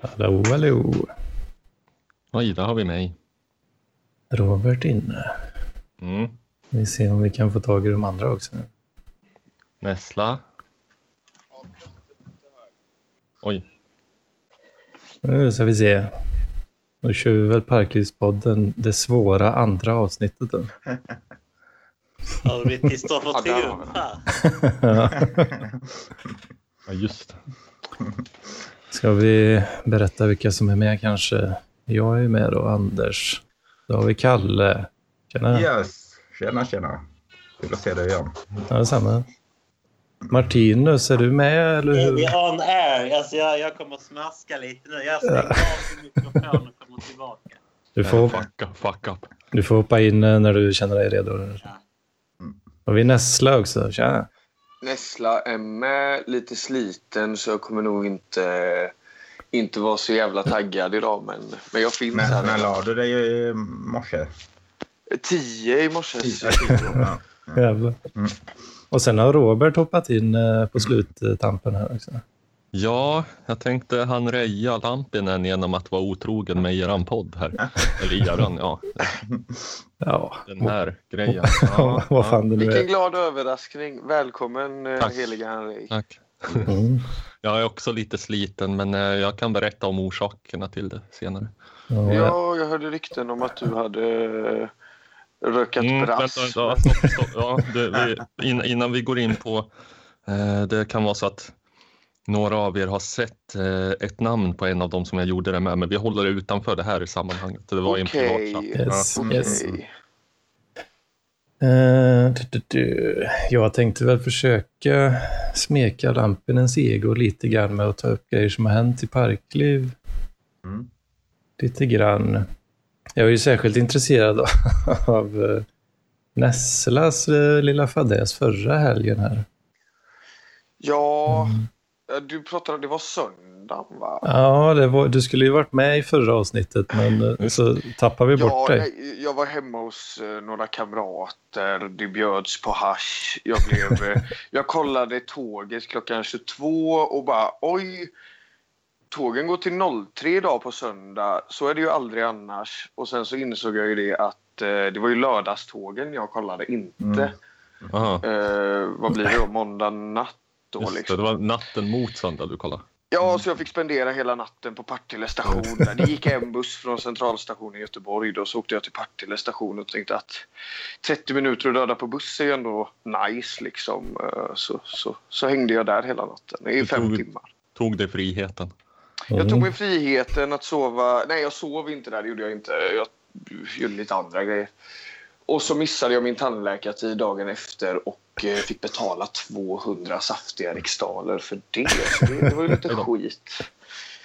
Hallå, hallå. Oj, där har vi mig. Robert inne. Mm. Vi ser om vi kan få tag i de andra också. Nessla. Oj, Nu ska vi se. Då kör vi väl Parklivspodden, det svåra andra avsnittet då. Har vi Kristoffer Ja, där har Triumf vi här? ja, just det. Ska vi berätta vilka som är med kanske? Jag är med då, Anders. Då har vi Kalle. Tjena. Yes, tjena tjena. Kul att se dig igen. Ja, samma. Martinus, är du med eller Är hur? vi on air? Alltså jag, jag kommer smaska lite nu. Jag stänger av min mikrofon och kommer tillbaka. Du får, Fuck, up, fuck up. du får hoppa in eh, när du känner dig redo. Ja. Och vi Nessla också. Tjena. Nessla är med, lite sliten så jag kommer nog inte, inte vara så jävla taggad idag. Men, men jag finns Men, här. men la du dig i morse? Tio i morse. Ja. Jävlar. Mm. Och sen har Robert hoppat in eh, på sluttampen här också. Ja, jag tänkte han reja Lampinen genom att vara otrogen med eran podd här. Eller eran, ja. Ja, Den här grejen. ja, Ja, vad fan det nu Vilken glad överraskning. Välkommen eh, Tack. heliga Henrik. Tack. Mm. Jag är också lite sliten, men eh, jag kan berätta om orsakerna till det senare. Ja, Ja, jag hörde rykten om att du hade eh, rökat Mm, brass. vänta, vänta, stopp, stopp. Ja, det, vi, in, innan vi går in på... Det kan vara så att några av er har sett eh, ett namn på en av dem som jag gjorde det med, men vi håller det utanför det här i sammanhanget. Det var i en Okej. privatchatt. Yes. Ja. Okej. Yes. Eh, du, du, du. Jag tänkte väl försöka smeka Lampinens ego lite grann med att ta upp grejer som har hänt i Parkliv. Mm. Lite grann. Jag är ju särskilt intresserad av eh, Nesslas lilla fadäs förra helgen här. Ja, Mm. Du pratade, det var söndagen va? Ja, det var, du skulle ju varit med i förra avsnittet, men eh, så tappade vi bort Ja, dig. nej, jag var hemma hos eh, några kamrater. Det bjöds på hasch. Jag, blev, eh, jag kollade tåget klockan 22 och bara oj. Tågen går till 03 idag på söndag. Så är det ju aldrig annars. Och sen så insåg jag ju det att eh, det var ju lördagstågen jag kollade, inte. Mm. Eh, vad blir det då? Måndag natt då just det, liksom. det var natten mot söndag du kollade. Ja, så jag fick spendera hela natten på Partille station. Där. Det gick en buss från centralstationen i Göteborg. Då så åkte jag till Partille station och tänkte att 30 minuter att döda på buss är ändå nice. Liksom. Eh, Så, så, så hängde jag där hela natten i Du fem tog- timmar. Tog dig friheten. Jag tog Mm. mig friheten att sova. Nej, jag sov inte där. Det gjorde jag inte. Jag gjorde lite andra grejer. Och så missade jag min tandläkartid dagen efter och eh, fick betala 200 saftiga riksdaler för det. Så det, var ju lite skit.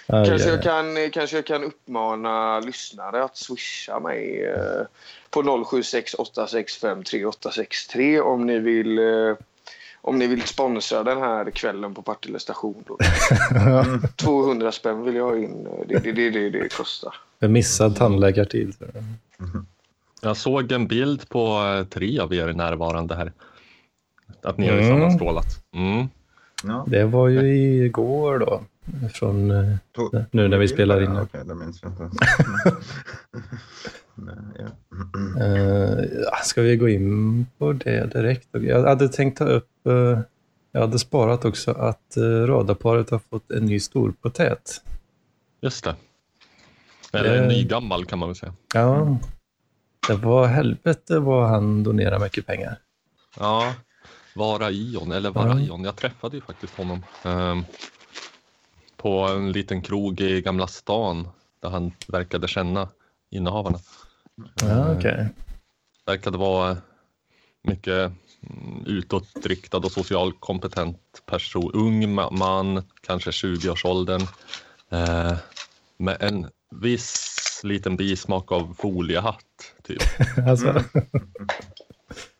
Kanske jag, kan, kanske jag kan uppmana lyssnare att swisha mig eh, på 076 865 3863 om ni vill eh, om ni vill sponsra den här kvällen på Partille station. Då. 200 spänn vill jag ha in. Det är det, det, det, det kostar. För missad tandläkartid. Jag såg en bild på tre av er närvarande här. Att ni har Mm. sammanstrålat. Mm. Ja. Det var ju igår då. Från, eh, Nu när vi spelar in. Okej, det minns jag inte. Nej, ja. ja, ska vi gå in på det direkt? Jag hade tänkt ta upp, eh, jag hade sparat också att eh, radarparet har fått en ny storpotät. Just det. Eller Det- en ny gammal kan man väl säga. Ja, det var helvete vad han donerar mycket pengar. Ja, Vara Ion, eller Vara Ion. Jag träffade ju faktiskt honom ehm, på en liten krog i Gamla stan där han verkade känna innehavarna. Ja, okej. Verkade vara mycket mm, utåtriktad och socialt kompetent person. Ung ma- man, kanske 20-årsåldern. Eh, med en viss liten bismak av foliehatt. Typ. Alltså,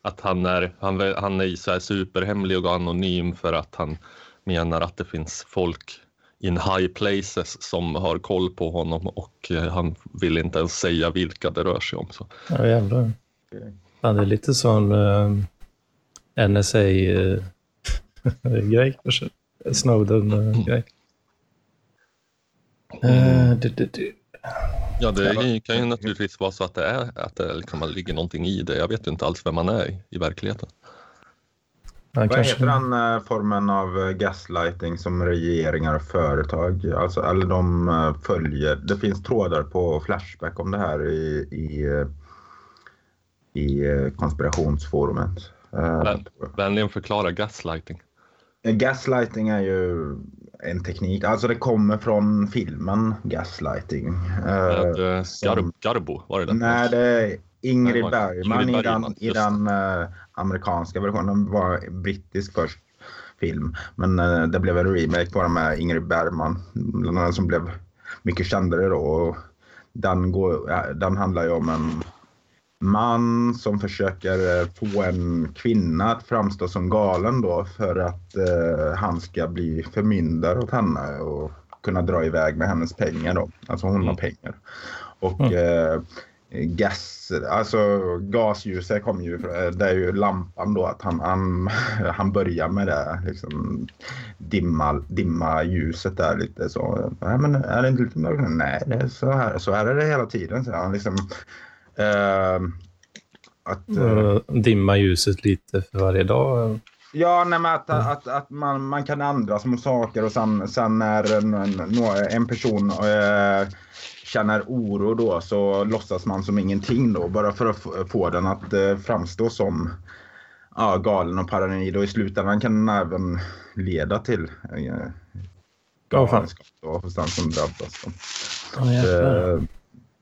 Att han är, han, han är så här superhemlig och anonym för att han menar att det finns folk in high places som har koll på honom och eh, han vill inte ens säga vilka det rör sig om. Så. ja jävlar. Det är lite sån uh, NSA-grej kanske. Snowden-grej. Eh, du, du. Ja, det kan ju naturligtvis vara så att det, är, att det liksom ligger någonting i det. Jag vet ju inte alls vem man är i, i verkligheten. Vad kanske... heter den eh, formen av eh, gaslighting som regeringar och företag, alltså, eller de eh, följer, det finns trådar på Flashback om det här i, i, i konspirationsforumet. Men- Vänligen förklara gaslighting. Gaslighting är ju en teknik, alltså det kommer från filmen Gaslighting. Eh, Med, eh, som- Gar, Garbo, var det det? Nej, det är Ingrid Nej, Bergman, Ingrid i den, Bergman, i den eh, amerikanska versionen. var brittisk först film. Men eh, det blev en remake på den med Ingrid Bergman. Annat som blev mycket kändare då. Den, går, den handlar ju om en man som försöker eh, få en kvinna att framstå som galen då för att eh, han ska bli förmyndare åt henne och kunna dra iväg med hennes pengar då. Alltså hon har Mm. pengar. Och Mm. eh, gas, alltså gasljuset kommer ju, från- det är ju lampan då att han, han, han börjar med det liksom dimma, dimma ljuset där lite så. Nej men är det inte lite mörkt? Nej det är så här, så här är det hela tiden. Så han liksom, eh, att, Eh, dimma ljuset lite för varje dag. Ja, nej, att, att, att man, man kan ändra små saker och sen, sen när en, en, person eh, känner oro då så låtsas man som ingenting då bara för att få- den att eh, framstå som ja, galen och paranoid och i slutändan kan den även leda till eh, galenskap då, hos den som drabbas. Då. Eh,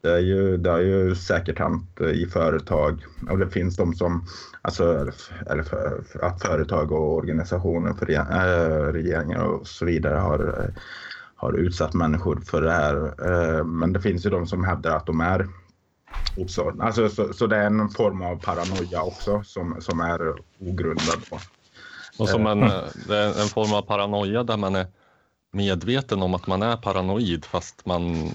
Det är, ju, det är ju säkert hänt eh, i företag och det finns de som, alltså, eller, för, att företag och organisationer, för, äh, regeringar och så vidare har, eh, har utsatt människor för det här. Eh, Men det finns ju de som hävdar att de är också, alltså, så, så det är en form av paranoia också som, som är ogrundad. Då. Och som en, eh, det är en form av paranoia där man är medveten om att man är paranoid fast man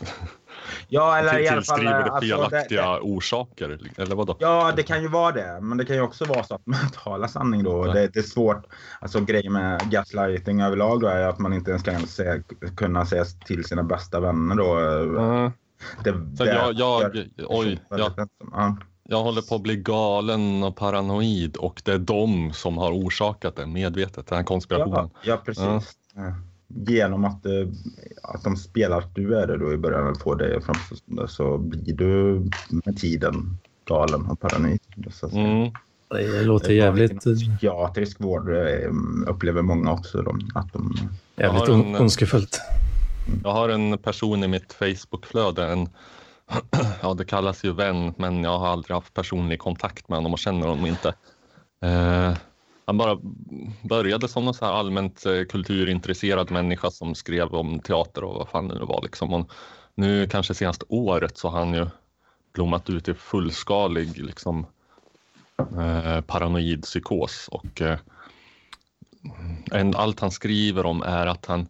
Ja, eller i alla fall... tillskriver det alltså, det- felaktiga orsaker. Eller vadå? Ja, det kan ju vara det. Men det kan ju också vara så att man talar sanning då. Det, det är svårt. Alltså grejen med gaslighting överlag då är att man inte ens kan säga, kunna säga till sina bästa vänner då. Ja. Det, Så det jag, jag, oj, jag. Ja. jag håller på att bli galen och paranoid och det är de som har orsakat det medvetet, den här konspirationen. Ja, ja, precis. Ja. Genom att, eh, att de spelar att du är det då i början och får dig att framstå som det så blir du med tiden galen och paranoid. Så att säga. Mm. Det låter jävligt, Psykiatrisk vård eh, upplever många också. Då, att de, jävligt Jag har on- en- ondskefullt. Jag har en person i mitt Facebookflöde, en, ja det kallas ju vän, men jag har aldrig haft personlig kontakt med honom och känner honom inte. Eh, han bara började som någon så här allmänt eh, kulturintresserad människa som skrev om teater och vad fan det nu var. Liksom. Och nu kanske senaste året så har han ju blommat ut i fullskalig liksom, eh, paranoid psykos och eh, en, allt han skriver om är att han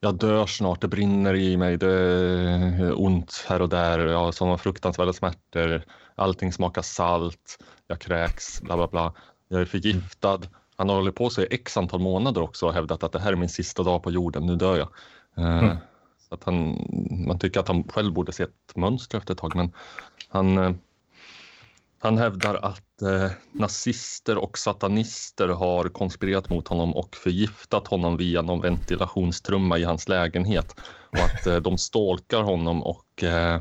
jag dör snart, det brinner i mig, det är ont här och där, jag har sådana fruktansvärda smärtor, allting smakar salt, jag kräks, bla bla bla. Jag är förgiftad. Han har hållit på sig x antal månader också och hävdat att det här är min sista dag på jorden, nu dör jag. Eh, Mm. Så att han, man tycker att han själv borde se ett mönster efter ett tag, men han, eh, han hävdar att eh, nazister och satanister har konspirerat mot honom och förgiftat honom via någon ventilationstrumma i hans lägenhet och att eh, de stalkar honom och eh,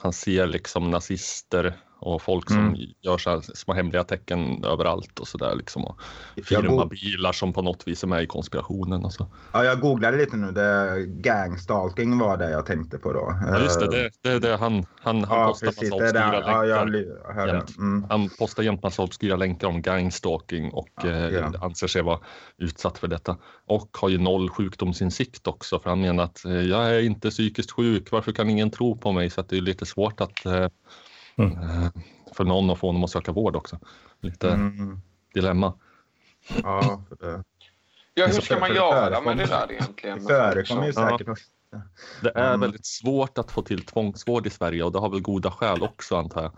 han ser liksom nazister och folk som Mm. gör så här små hemliga tecken överallt och så där liksom. Och Jag firmabilar som på något vis är med i konspirationen. Och så. Ja, jag googlade lite nu. Det, gangstalking var det jag tänkte på då. Ja, just det, det, det är det han, han, han Ja, postar precis. massa Det obskyra där. Ja, jag, länkar. jämt. Mm. Han postar jämt massa obskyra länkar om gangstalking och Ja, eh, ja. anser sig vara utsatt för detta. Och har ju noll sjukdomsinsikt också för han menar att eh, jag är inte psykiskt sjuk, varför kan ingen tro på mig? Så att det är lite svårt att eh, Mm. eh, för någon att få honom att söka vård också. Lite Mm. dilemma. Ja, för det, Ja, hur ska man göra med det där egentligen? det förekommer ju Ja. säkert också. Det är Mm. väldigt svårt att få till tvångsvård i Sverige och det har väl goda skäl också antar jag.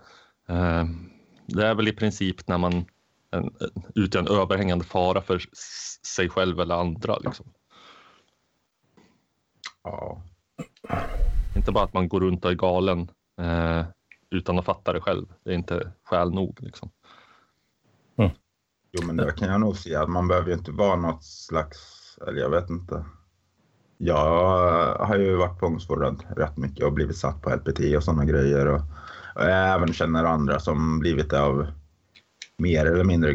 Eh, Det är väl i princip när man en, utgör en överhängande fara för sig själv eller andra. Liksom. Ja. Inte bara att man går runt och är galen eh, utan att fatta det själv. Det är inte skäl nog. Liksom. Jo, men det kan jag nog säga. Man behöver ju inte vara något slags, eller jag vet inte. Jag har ju varit tvångsvårdad rätt mycket och blivit satt på LPT och sådana grejer. Och, och jag även känner andra som blivit det av mer eller mindre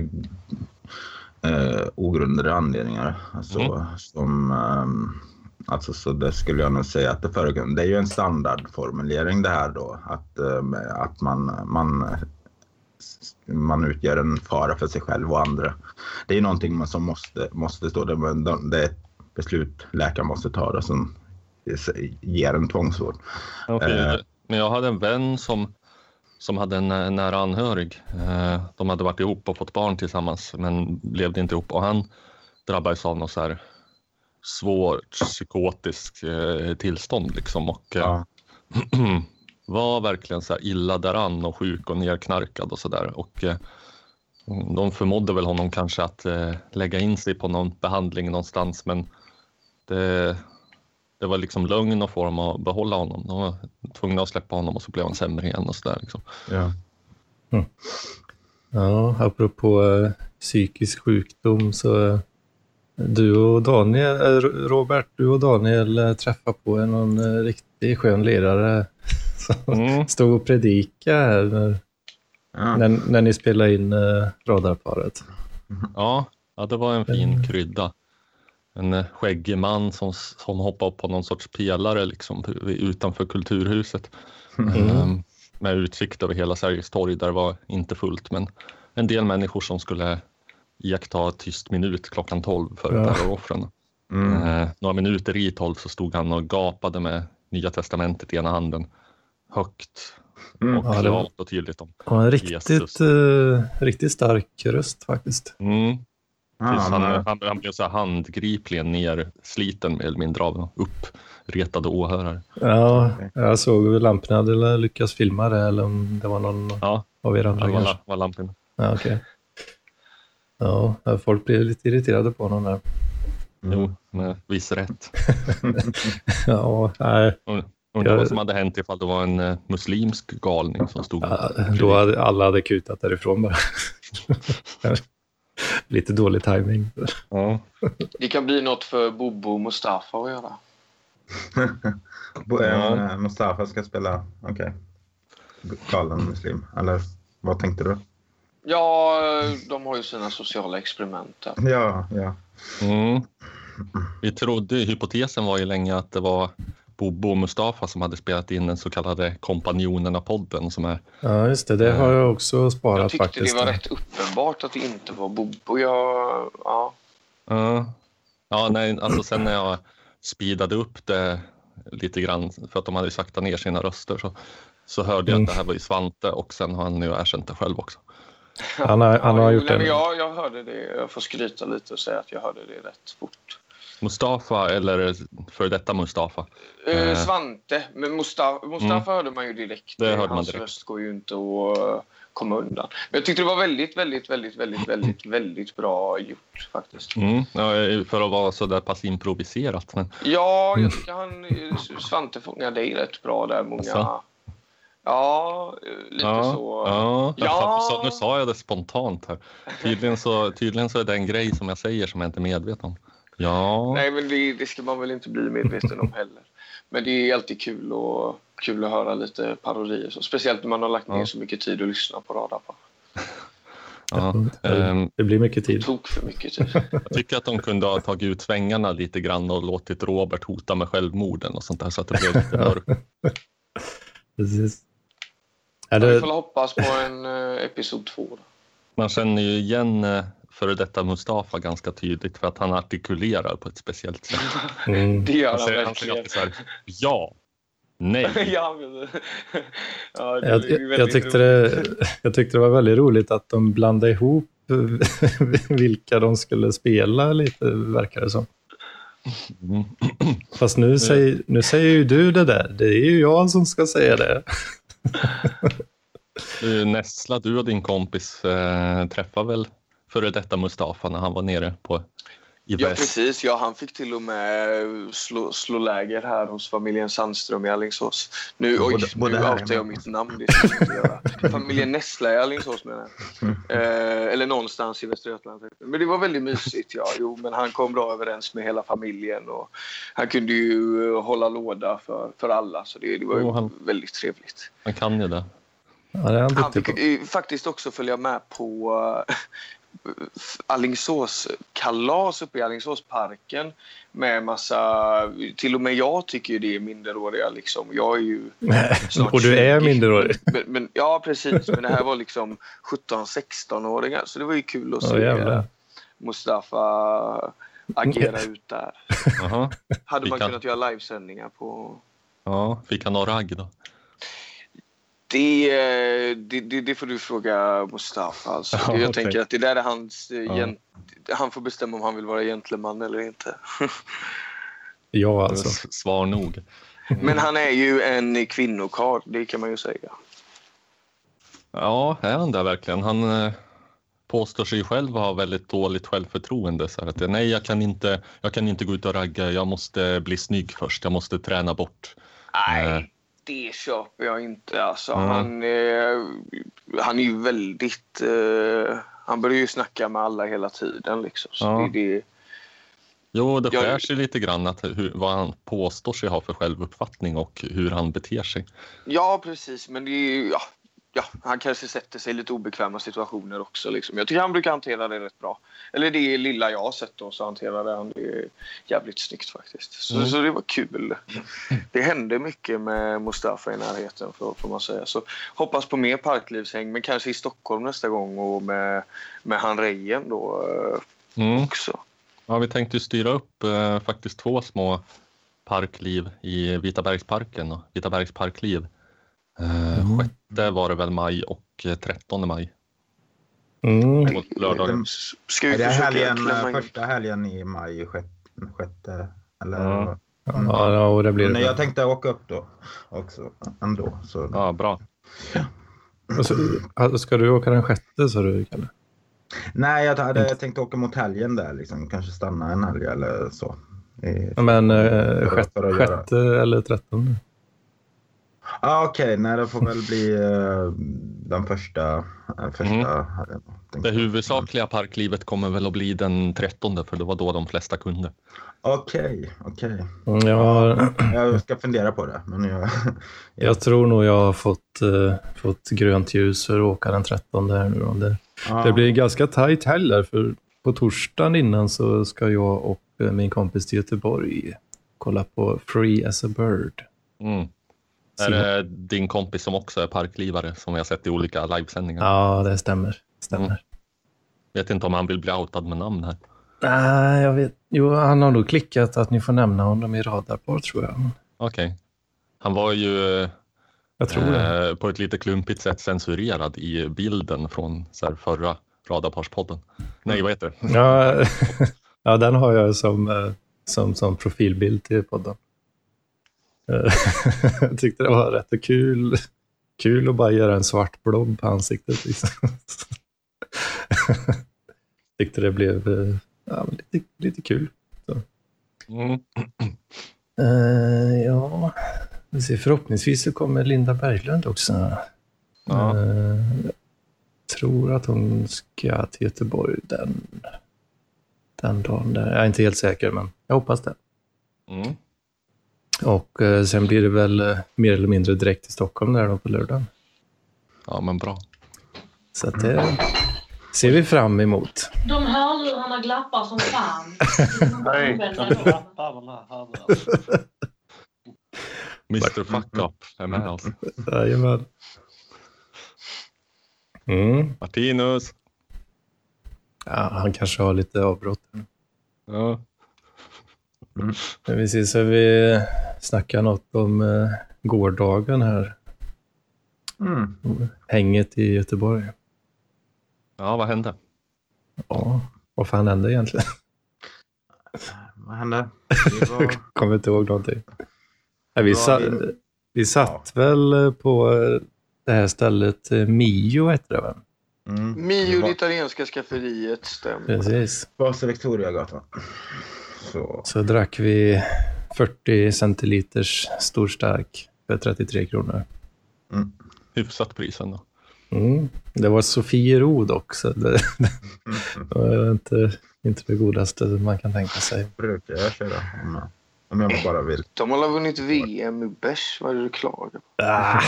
eh, ogrundade anledningar. Alltså, Mm. som, ehm, alltså, så det skulle jag nog säga att det förekommer. Det är ju en standardformulering det här då. Att, eh, att man, man man utgör en fara för sig själv och andra. Det är någonting man som måste, måste stå där, men de- det är ett beslut läkaren måste ta det som ger en tvångsvård. Okej, Eh. Men jag hade en vän som, som hade en nä- nära anhörig. Eh, De hade varit ihop och fått barn tillsammans men levde inte ihop och han drabbades av något så här svårt psykotiskt eh, tillstånd liksom och eh, Ja. var verkligen så illa däran och sjuk och nerknarkad och så där. Och eh, de förmådde väl honom kanske att eh, lägga in sig på någon behandling någonstans men det, det var liksom lögn att få dem att behålla honom. De var tvungna att släppa honom och så blev han sämre igen och så där. Liksom. Ja. Ja, apropå eh, psykisk sjukdom så du och Daniel, eh, Robert, du och Daniel eh, träffade på en någon eh, riktigt skön ledare som Mm. stod och predikade här när, Ja. när, när ni spelade in radarparet. Ja, ja, det var en fin krydda. En skäggig man som, som hoppade upp på någon sorts pelare liksom, utanför Kulturhuset. Ehm, med utsikt över hela Sergels torg där det var inte fullt men en del människor som skulle iaktta tyst minut klockan 12 för Ja. terroroffren. Mm. Eh, några minuter i 12 så stod han och gapade med Nya Testamentet i ena handen högt Mm. och Ja, det var- klart och tydligt om. Han har en riktigt, eh, riktigt stark röst faktiskt. Mm. Ja, Tills han, han, han blev så här handgripligen nersliten mer eller mindre av uppretade åhörare. Ja, jag såg hur lamporna hade lyckats filma det eller om det var någon Ja, av er det andra var, kanske. la- var lampan. Ja, okej. Ja, folk blev lite irriterade på honom där. Jo, med viss rätt. Ja, nej, Undrar vad som hade hänt ifall det var en eh, muslimsk galning som stod ja, då hade alla hade kutat därifrån bara. lite dålig timing. Ja. Det kan bli något för Bobo och Mustafa att göra. Ja. eh, Mustafa ska spela, okej. Galen muslim, eller vad tänkte du? Ja, de har ju sina sociala experiment där. Ja, ja. Mm. Vi trodde, hypotesen var ju länge att det var Bobo och Mustafa som hade spelat in den så kallade Kompanjonerna-podden som är Ja, just det. Det har jag också sparat Jag tyckte faktiskt. det var rätt uppenbart att det inte var Bobo. Jag, ja. Ja, ja nej, alltså sen när jag speedade upp det lite grann för att de hade saktat ner sina röster så, så hörde jag Mm. att det här var ju Svante och sen har han ju erkänt det själv också. Han har, han har jo, gjort det. jag, jag hörde det. Jag får skryta lite och säga att jag hörde det rätt fort. Mustafa eller för detta Mustafa. Eh, Eh. Svante, men Mustafa, Mustafa hörde man ju direkt. Det hörde man Hans direkt. röst går ju inte att eh, komma undan. Men jag tyckte det var väldigt, väldigt, väldigt, väldigt, väldigt, väldigt bra gjort faktiskt. Mm. Ja, för att vara så där pass improviserat. Men, Ja, Mm. jag tycker han, eh, Svante fångade dig rätt bra där. Många... Asså? Ja, eh, lite ja, så. ja, Ja. Så, nu sa jag det spontant här. Tydligen så, tydligen så är det en grej som jag säger som jag inte är medveten om. Ja, Nej, men det, det ska man väl inte bli medveten om heller. Men det är alltid kul, och, kul att höra lite parodier. Så, speciellt när man har lagt ner Ja. så mycket tid att lyssna på Radarpa. ja. Ehm, Det blir mycket tid. Tok för mycket tid. Jag tycker att de kunde ha tagit ut svängarna lite grann och låtit Robert hota med självmorden och sånt där så att det blev lite mörkt. Precis. Ja, vi det, får hoppas på en uh, episod två. Då. Man känner ju igen eh, före detta Mustafa ganska tydligt för att han artikulerar på ett speciellt sätt. mm, Det gör Han han säger, han säger verkligen. alltid så här, ja, nej. ja, men, ja, jag, jag, tyckte det, jag tyckte det var väldigt roligt att de blandade ihop vilka de skulle spela lite, verkar det som. Mm. Fast nu säger, nu säger ju du det där. Det är ju jag som ska säga det. Du, eh, Nessla, du och din kompis eh, träffade väl före detta Mustafa när han var nere på Ja, precis. Ja, han fick till och med slå, slå läger här hos familjen Sandström i Alingsås. Nu, oj, både- både nu outar jag mitt namn. Det ska jag inte göra. Familjen Nessla i Alingsås menar jag. Eh, eller någonstans i Västra Götaland. Men det var väldigt mysigt. Ja. Jo, men han kom bra överens med hela familjen. Och han kunde ju eh, hålla låda för, för alla. Så det, det var ju Jo, han- väldigt trevligt. Han kan ju det. Ja, det är han fick på. eh, faktiskt också följa med på Alingsås kalas uppe i Alingsåsparken med massa, till och med jag tycker ju det är minderåriga liksom. Jag är ju snart Och du är 20. minderårig. Men, men, ja precis, men det här var liksom 17-16-åringar så det var ju kul att se eh, Mustafa agera ut där. Hade man kunnat göra livesändningar på Ja, fick han några ragg då? Det, eh, det, det, det får du fråga Mustafa. Alltså. Ja, jag okej. tänker att det där är hans... eh, Ja. Han får bestämma om han vill vara gentleman eller inte. Ja, alltså. Svar nog. Men han är ju en kvinnokarl, det kan man ju säga. Ja, är han det verkligen? Han eh, påstår sig själv ha väldigt dåligt självförtroende. Så att, nej, jag kan, inte, jag kan inte gå ut och ragga. Jag måste bli snygg först. Jag måste träna bort. Nej, Nej. Det köper jag inte. Alltså, Mm. han, eh, han är ju väldigt... Eh, han börjar ju snacka med alla hela tiden. Liksom. Så Ja. det, det, Jo, det skär sig lite grann att, hur, vad han påstår sig ha för självuppfattning och hur han beter sig. ja, precis. Men det är. Ja, ja, han kanske sätter sig i lite obekväma situationer också. Liksom. Jag tycker han brukar hantera det rätt bra. Eller det lilla jag har sett då så hanterade han det jävligt snyggt faktiskt. Så, Mm. så det var kul. Det hände mycket med Mustafa i närheten får, får man säga. Så hoppas på mer parklivshäng men kanske i Stockholm nästa gång och med, med han Rejen då eh, Mm. också. Ja, vi tänkte styra upp eh, faktiskt två små parkliv i Vitabergsparken och Vitabergs parkliv. Eh, Mm. Sjätte var det väl maj och eh, 13 maj. Mm. På lördagen. Ska vi Är det helgen, eh, första helgen i maj, sjätte? sjätte eller? Ja. Ja, ja, och det blir Men det. jag tänkte åka upp då också ändå. Så. Ja, bra. Så, alltså, ska du åka den sjätte sa du, Kalle? Nej, jag hade tänkt åka mot helgen där liksom. Kanske stanna en helg eller så. I- Ja, Men eh, sjätte, sjätte eller trettonde? Ah, Okej, nej det får väl bli eh, den första. eh, första Mm. tänkte Det huvudsakliga parklivet kommer väl att bli den 13 för det var då de flesta kunde. Okej, okej. Mm, Jag, har- Jag ska fundera på det. Men jag, jag tror nog jag har fått, eh, fått grönt ljus för att åka den trettonde här nu. Då. Det, ja. det blir ganska tajt helg där, för på torsdagen innan så ska jag och min kompis till Göteborg kolla på Free as a Bird. Mm. Är det din kompis som också är parklivare som vi har sett i olika livesändningar? Ja, det stämmer. stämmer. Mm. Vet inte om han vill bli outad med namn här. Nej, jag vet. Jo, han har nog klickat att ni får nämna honom i radarpar, tror jag. Okej. Han var ju Jag tror det. eh, på ett lite klumpigt sätt censurerad i bilden från här, förra Radarparspodden. Nej, vad heter det? Ja, ja, den har jag som, eh, som, som profilbild till podden. Eh, jag tyckte det var rätt kul. Kul att bara göra en svart blob på ansiktet. Liksom. tyckte det blev eh, ja, lite, lite kul. Mm. Eh, ja, vi ser, förhoppningsvis så kommer Linda Berglund också. Ja. Eh, jag tror att hon ska till Göteborg den, den dagen. Där. Jag är inte helt säker, men jag hoppas det. Mm. Och eh, sen blir det väl eh, mer eller mindre direkt till Stockholm där då på lördagen. Ja, men bra. Så att det ser vi fram emot. De hörlurarna glappar som fan. Nej, här hörlurarna? Mr Fuck Up är med oss. Jajamän. Mm. Martinus. Ja, han kanske har lite avbrott. Ja. Vi ser så vi snackar något om eh, gårdagen här. Mm. Hänget i Göteborg. ja, vad hände? Ja, vad fan hände egentligen? Vad hände? Det var... Kommer inte ihåg någonting. Nej, vi, Ja, sa, vi- vi satt väl på eh, det här stället, eh, Mio hette det va? Mm. Mio, Det italienska skafferiet, stämmer. Precis. var Bas Victoriagatan. Så. Så drack vi 40 centiliters storstark för 33 kronor. Hyfsat pris ändå. Mm. Det var Sofierod också. Det, det var inte, inte det godaste man kan tänka sig. brukar jag köra om jag, om jag bara vill. De har vunnit VM i bärs. Vad är det du klagar på? Ah,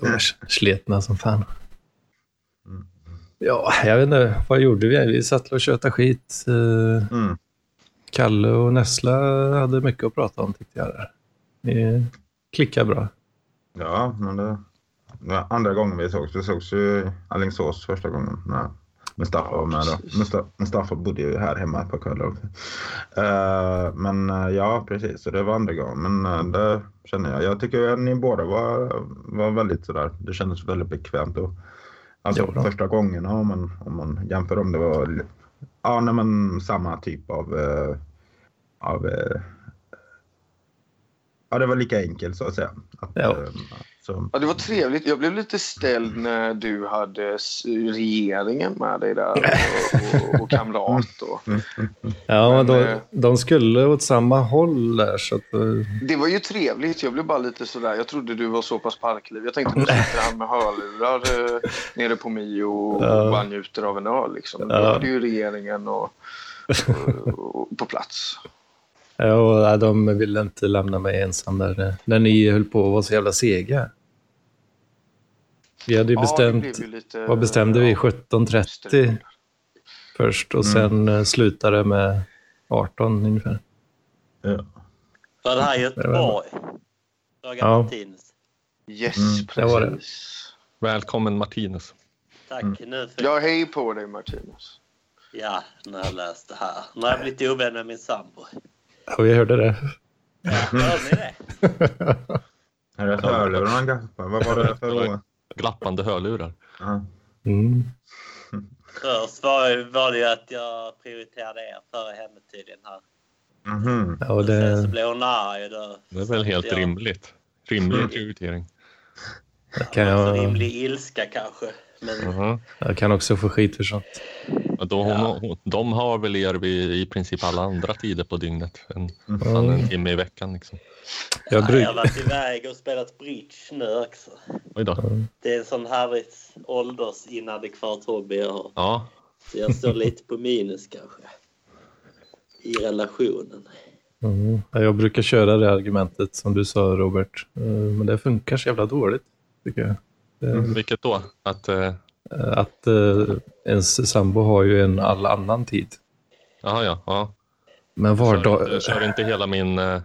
de är sletna som fan. Mm. Ja, jag vet inte. Vad gjorde vi? Vi satt och tjötade skit. Eh, Mm. Kalle och Nessla hade mycket att prata om tyckte jag. Där. Det klickade bra. Ja, men det, det andra gången vi sågs. Vi sågs ju i Alingsås första gången. När Mustafa var med då. Mustafa, Mustafa bodde ju här hemma på kvällar också. Eh, men eh, ja, precis. Så det var andra gången. Men uh, det känner jag. Jag tycker att ni båda var, var väldigt sådär. Det kändes väldigt bekvämt. Och, alltså Jo första gångerna om man, om man jämför om det var ja, nej, men samma typ av, eh, av eh, Ja, det var lika enkelt så att säga. Att, Ja. Så, Ja, det var trevligt. Jag blev lite ställd när du hade regeringen med dig där och, och, och kamrat. Och. Ja, Men, de, eh, de skulle åt samma håll där. Så att, eh, Det var ju trevligt. Jag blev bara lite sådär. Jag trodde du var så pass parkliv. Jag tänkte nu sitter han med hörlurar eh, nere på Mio och Ja. bara njuter av en öl. Liksom. Då Ja. var det ju regeringen och, och, och på plats. ja, de ville inte lämna mig ensam där. När ni höll på att vara så jävla sega. Vi hade ju Ja, det bestämt, ju lite, vad bestämde vi? ja, 17.30 strul. först och Mm. sen eh, slutade det med 18 ungefär. ja. Var det här Göteborg? Ja. Martinez. Yes, Mm, det var det. precis. Välkommen Martinez. Tack. Mm. Nu för... Ja, hej på dig Martinez. Ja, när jag läst det här. Nu har jag blivit ovän med min sambo. Ja, vi hörde det. Ja, hörde ni det? Det hörlurarna gappar? Vad var det för år? Glappande hörlurar. Mm. Först var, var det ju att jag prioriterade er före henne tydligen här. Mhm. Ja, och Och sen så det, blev hon arg då... Det är väl helt jag, rimligt. Rimlig prioritering. det kan Alltså, jag, rimlig ilska kanske. Men Mhm. jag kan också få skit för sånt. Då Ja. hon, de har väl er vid i princip alla andra tider på dygnet. En, Mm. en timme i veckan. Liksom. Jag, jag bruk, har varit iväg och spelat bridge nu också. Oj då. Det är en sån härligt åldersinadekvat hobby jag har. Ja, Så jag står lite på minus kanske. I relationen. mm, jag brukar köra det argumentet som du sa Robert. Eh, Men det funkar så jävla dåligt tycker jag. Det, vilket då? Att, eh, Att eh, ens sambo har ju en all annan tid. aha, ja, ja. Men vardag... inte- kör inte hela min, eh,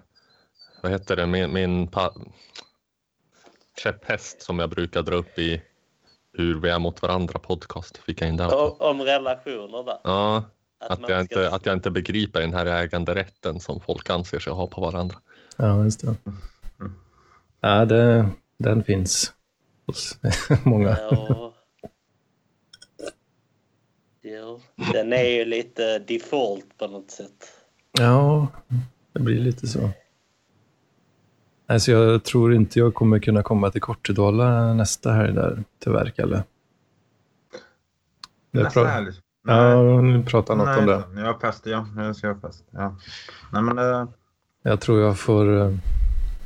vad heter det, min, min pa, käpphäst som jag brukar dra upp i hur vi är mot varandra podcast. Fick jag in där. Om, om relationer där. Ja, att man jag, ska- inte, att jag inte begriper den här äganderätten som folk anser sig ha på varandra. Ja, just det. Ja, det, den finns hos många. Ja. Jo, den är ju lite default på något sätt. Ja, det blir lite så. Alltså jag tror inte jag kommer kunna komma till Kortedala nästa helg där, tyvärr, Kalle. Nästa helg? Ja, nu pratar något om det. Jag har fest, ja. Jag ska ha fest. Ja. Nej, men, eh, Jag tror jag får... eh,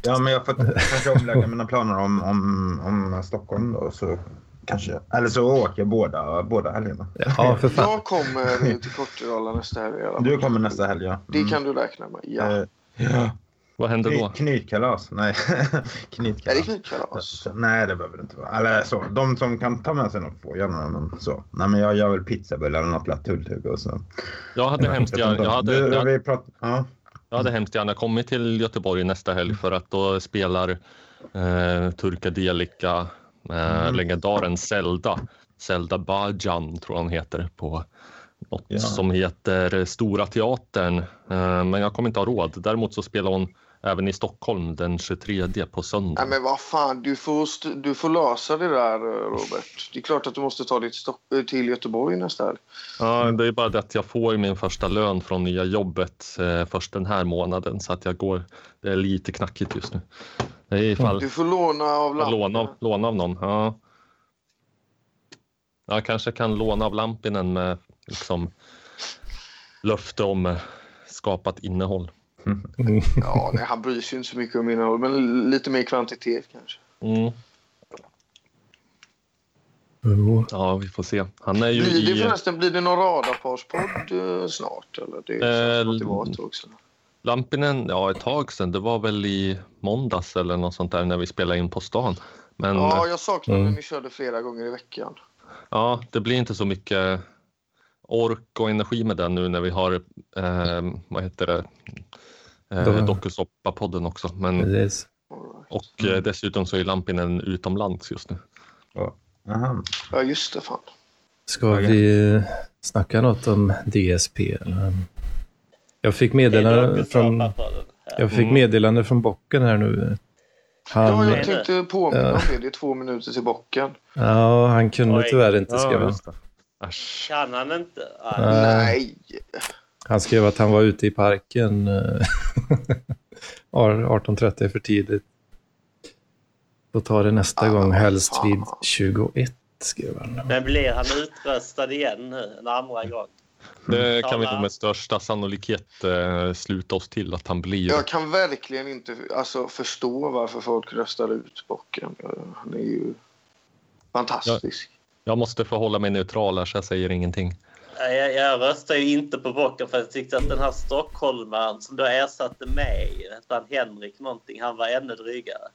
ja, men jag får kanske omlägga mina planer om, om, om Stockholm då. Så kanske, eller så åker jag båda, båda helgerna. Ja, för fan. Jag kommer till Kortedala nästa helg. Du kommer nästa helg, ja. Det kan du räkna med. Ja. Eh, ja. Vad händer då? Kny- Knytkalas? Nej, Är knytkalas. det knytkalas? Nej, det behöver det inte vara. Eller så. De som kan ta med sig något får gärna. Men så. Nej, men jag gör väl pizzabullar eller något lätt tulltugg och så. Jag hade, hemskt gärna, jag, hade, Du, jag, vi pratar, ja. jag hade hemskt gärna kommit till Göteborg nästa helg för att då spelar eh, Turkadelica eh, Mm. legendaren Zelda. Zelda Bajan tror han heter på något Ja. som heter Stora Teatern. Eh, men jag kommer inte ha råd. Däremot så spelar hon även i Stockholm den 23 på söndag. Nej men vad fan, du får, du får lösa det där Robert. Det är klart att du måste ta dig till, eh, till Göteborg nästa helg. Ja, det är bara det att jag får min första lön från nya jobbet eh, först den här månaden så att jag går. Det är lite knackigt just nu. Det är ifall Du får låna av jag låna, låna av någon. Ja. Jag kanske kan låna av Lampinen med liksom, löfte om eh, skapat innehåll. Mm. Ja, nej, han bryr sig inte så mycket om innehåll, men lite mer kvantitet kanske. Mm. Ja, vi får se. Han är ju Blir det i... förresten blir det någon radarparspodd eh, snart? Eller? Det känns att det var ett tag sedan. Lampinen, ja ett tag sedan. Det var väl i måndags eller något sånt där när vi spelade in på stan. Men Ja, ja, jag saknade Mm. när ni körde flera gånger i veckan. det blir inte så mycket ork och energi med den nu när vi har, eh, vad heter det, eh, dokusåpa-podden också. Men, Precis. Och eh, dessutom så är Lampinen utomlands just nu. Aha. Ja, just det. Fan. Ska vi snacka något om DSP? Eller? Jag fick meddelande från, jag fick Mm. meddelande från bocken här nu. Ja, Han, jag tänkte påminna Ja. om det. Det är två minuter till bocken. ja, han kunde Oj. tyvärr inte skriva. Kan han inte? Ja. Nej. Nej. Han skrev att han var ute i parken. eh, 18.30 är för tidigt. Får ta det nästa Ah, gång, helst fan. vid 21, skrev han. Men blir han utröstad igen nu en andra gång? Det kan vi nog med största sannolikhet eh, sluta oss till att han blir. Jag kan verkligen inte alltså, förstå varför folk röstar ut bocken. Han är ju fantastisk. Jag måste förhålla mig neutral här så jag säger ingenting. Jag, jag röstar ju inte på Bocken för jag tyckte att den här stockholmaren som då ersatte mig, hette han Henrik någonting, han var ännu drygare.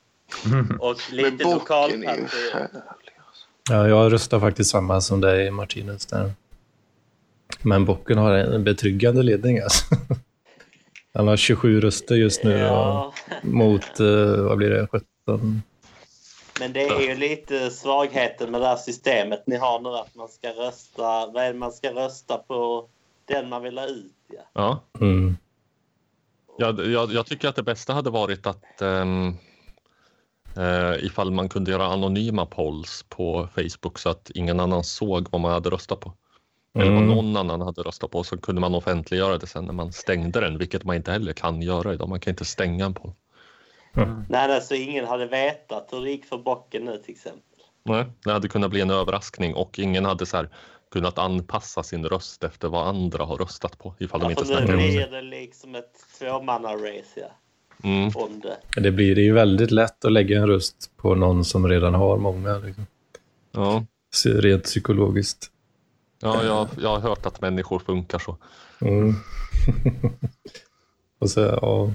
Och Men lite lokalparti. härlig. Ja, jag röstar faktiskt samma som dig, Martinez. Där. Men bocken har en betryggande ledning. Alltså. Han har 27 röster just nu och Ja, mot, eh, vad blir det, 17? Men det är ju lite svagheten med det här systemet ni har nu att man ska rösta, vad är det man ska rösta på? Den man vill ha ut ja. Ja. Mm. Jag, jag, jag tycker att det bästa hade varit att um, ifall man kunde göra anonyma polls på Facebook så att ingen annan såg vad man hade röstat på. Eller vad Mm. någon annan hade röstat på så kunde man offentliggöra det sen när man stängde den, vilket man inte heller kan göra idag. Man kan inte stänga en poll. Nej, alltså ingen hade vetat hur det gick för Bocken nu till exempel. Nej, det hade kunnat bli en överraskning och ingen hade så här kunnat anpassa sin röst efter vad andra har röstat på ifall de Ja, inte för nu snackar om blir det liksom ett tvåmanna-race ja, Mm. om det. Det blir det ju väldigt lätt att lägga en röst på någon som redan har många. Liksom. Ja, Rent psykologiskt. ja jag, jag har hört att människor funkar så. Mm. och så, ja,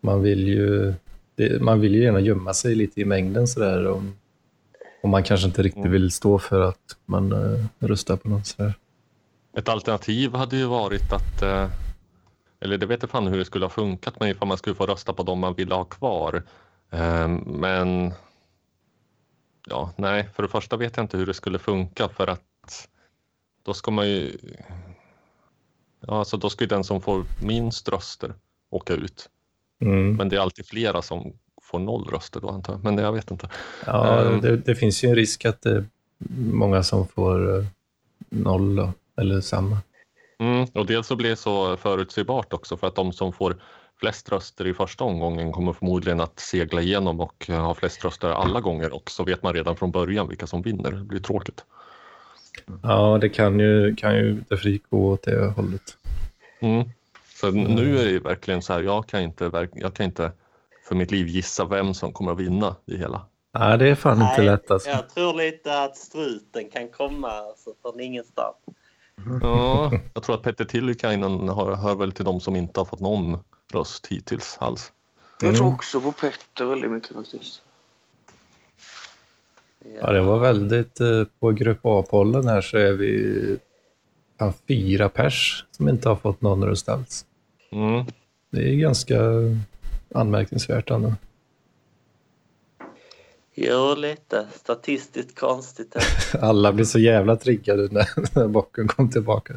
man vill ju det, man vill ju gärna gömma sig lite i mängden sådär. Om, om man kanske inte riktigt Mm. vill stå för att man uh, röstar på någon sådär. Ett alternativ hade ju varit att, eh, eller det vet jag fan hur det skulle ha funkat, men ifall man skulle få rösta på dem man ville ha kvar. Eh, Men ja, nej, för det första vet jag inte hur det skulle funka för att då ska man ju, ja, alltså då ska ju den som får minst röster åka ut. Mm. Men det är alltid flera som får noll röster då antar jag, men jag vet inte. Ja, Ehm. det, det finns ju en risk att det är många som får eh, noll då, eller samma. Mm, och dels så blir det så förutsägbart också för att de som får flest röster i första omgången kommer förmodligen att segla igenom och eh, ha flest röster alla gånger och så vet man redan från början vilka som vinner. Det blir tråkigt. Ja, det kan ju, kan ju definitivt gå åt det hållet. Mm. Så nu är det ju verkligen så här, jag kan, inte, jag kan inte för mitt liv gissa vem som kommer att vinna det hela. Nej, det är fan inte Nej, lätt alltså. Jag tror lite att struten kan komma alltså, från ingenstans. Ja, jag tror att Petter Tillikainen hör, hör väl till de som inte har fått någon röst hittills alls. Jag tror Mm. också på Petter väldigt mycket faktiskt. Ja, det var väldigt... eh, På grupp A-pollen här så är vi fan, fyra pers som inte har fått någon röst alls. Mm. Det är ganska anmärkningsvärt ändå. Jo, lite statistiskt konstigt. Alla blir så jävla triggade när, när bocken kom tillbaka.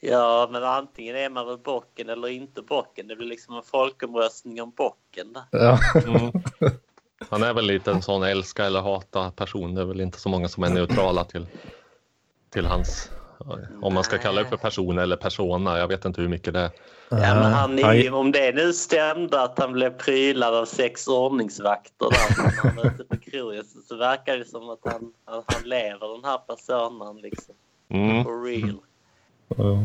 Ja, men antingen är man väl bocken eller inte bocken. Det blir liksom en folkomröstning om bocken. Ja, Mm. Han är väl lite en sån älska eller hata person. Det är väl inte så många som är neutrala till, till hans Om man ska kalla det för person eller persona. Jag vet inte hur mycket det är. Ja, men han är ju, om det nu stämde att han blev prylad av sex ordningsvakter där när han var ute på krogen så, verkar det som att han, han, han lever den här personen liksom. Mm. For real. Ja.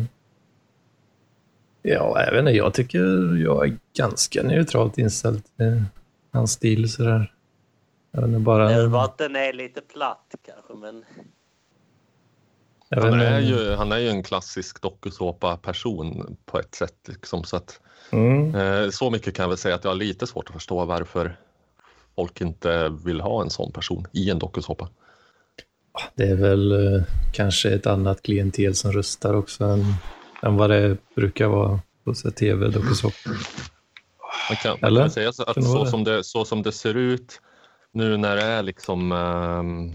Ja, jag tycker jag är ganska neutralt inställd till hans stil sådär. Jag vet inte, bara... Det är bara att den är lite platt kanske men Han är ju, han är ju en klassisk dokusåpa-person på ett sätt. Liksom, så, att, Mm. eh, så mycket kan jag väl säga att jag har lite svårt att förstå varför folk inte vill ha en sån person i en dokusåpa. Det är väl eh, kanske ett annat klientel som röstar också än, än vad det brukar vara på så här tv dokusåpor. Man kan, man Eller? kan säga så att Kan så det? som det, så som det ser ut nu när det är liksom ehm,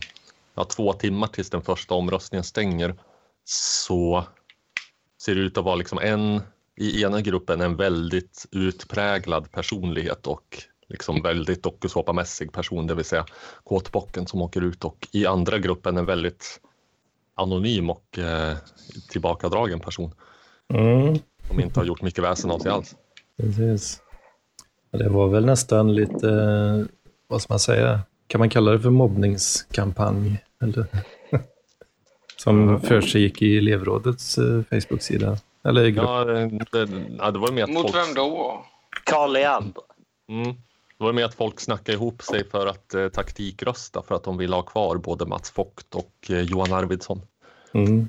ja, två timmar tills den första omröstningen stänger så ser det ut att vara liksom en i ena gruppen en väldigt utpräglad personlighet och liksom väldigt dokusåpamässig person, det vill säga kåtbocken som åker ut och i andra gruppen en väldigt anonym och eh, tillbakadragen person Mm. som inte har gjort mycket väsen av sig alls. Precis. Det var väl nästan lite, eh, vad ska man säga, kan man kalla det för mobbningskampanj? Eller? Som för sig gick i elevrådets eh, Facebook-sida. Eller i grupp. Ja, det, ja, det var mer att Mot folk, vem då? Karl Leander. mm, det var mer att folk snackade ihop sig för att eh, taktikrösta för att de ville ha kvar både Mats Vogt och eh, Johan Arvidsson. Mm.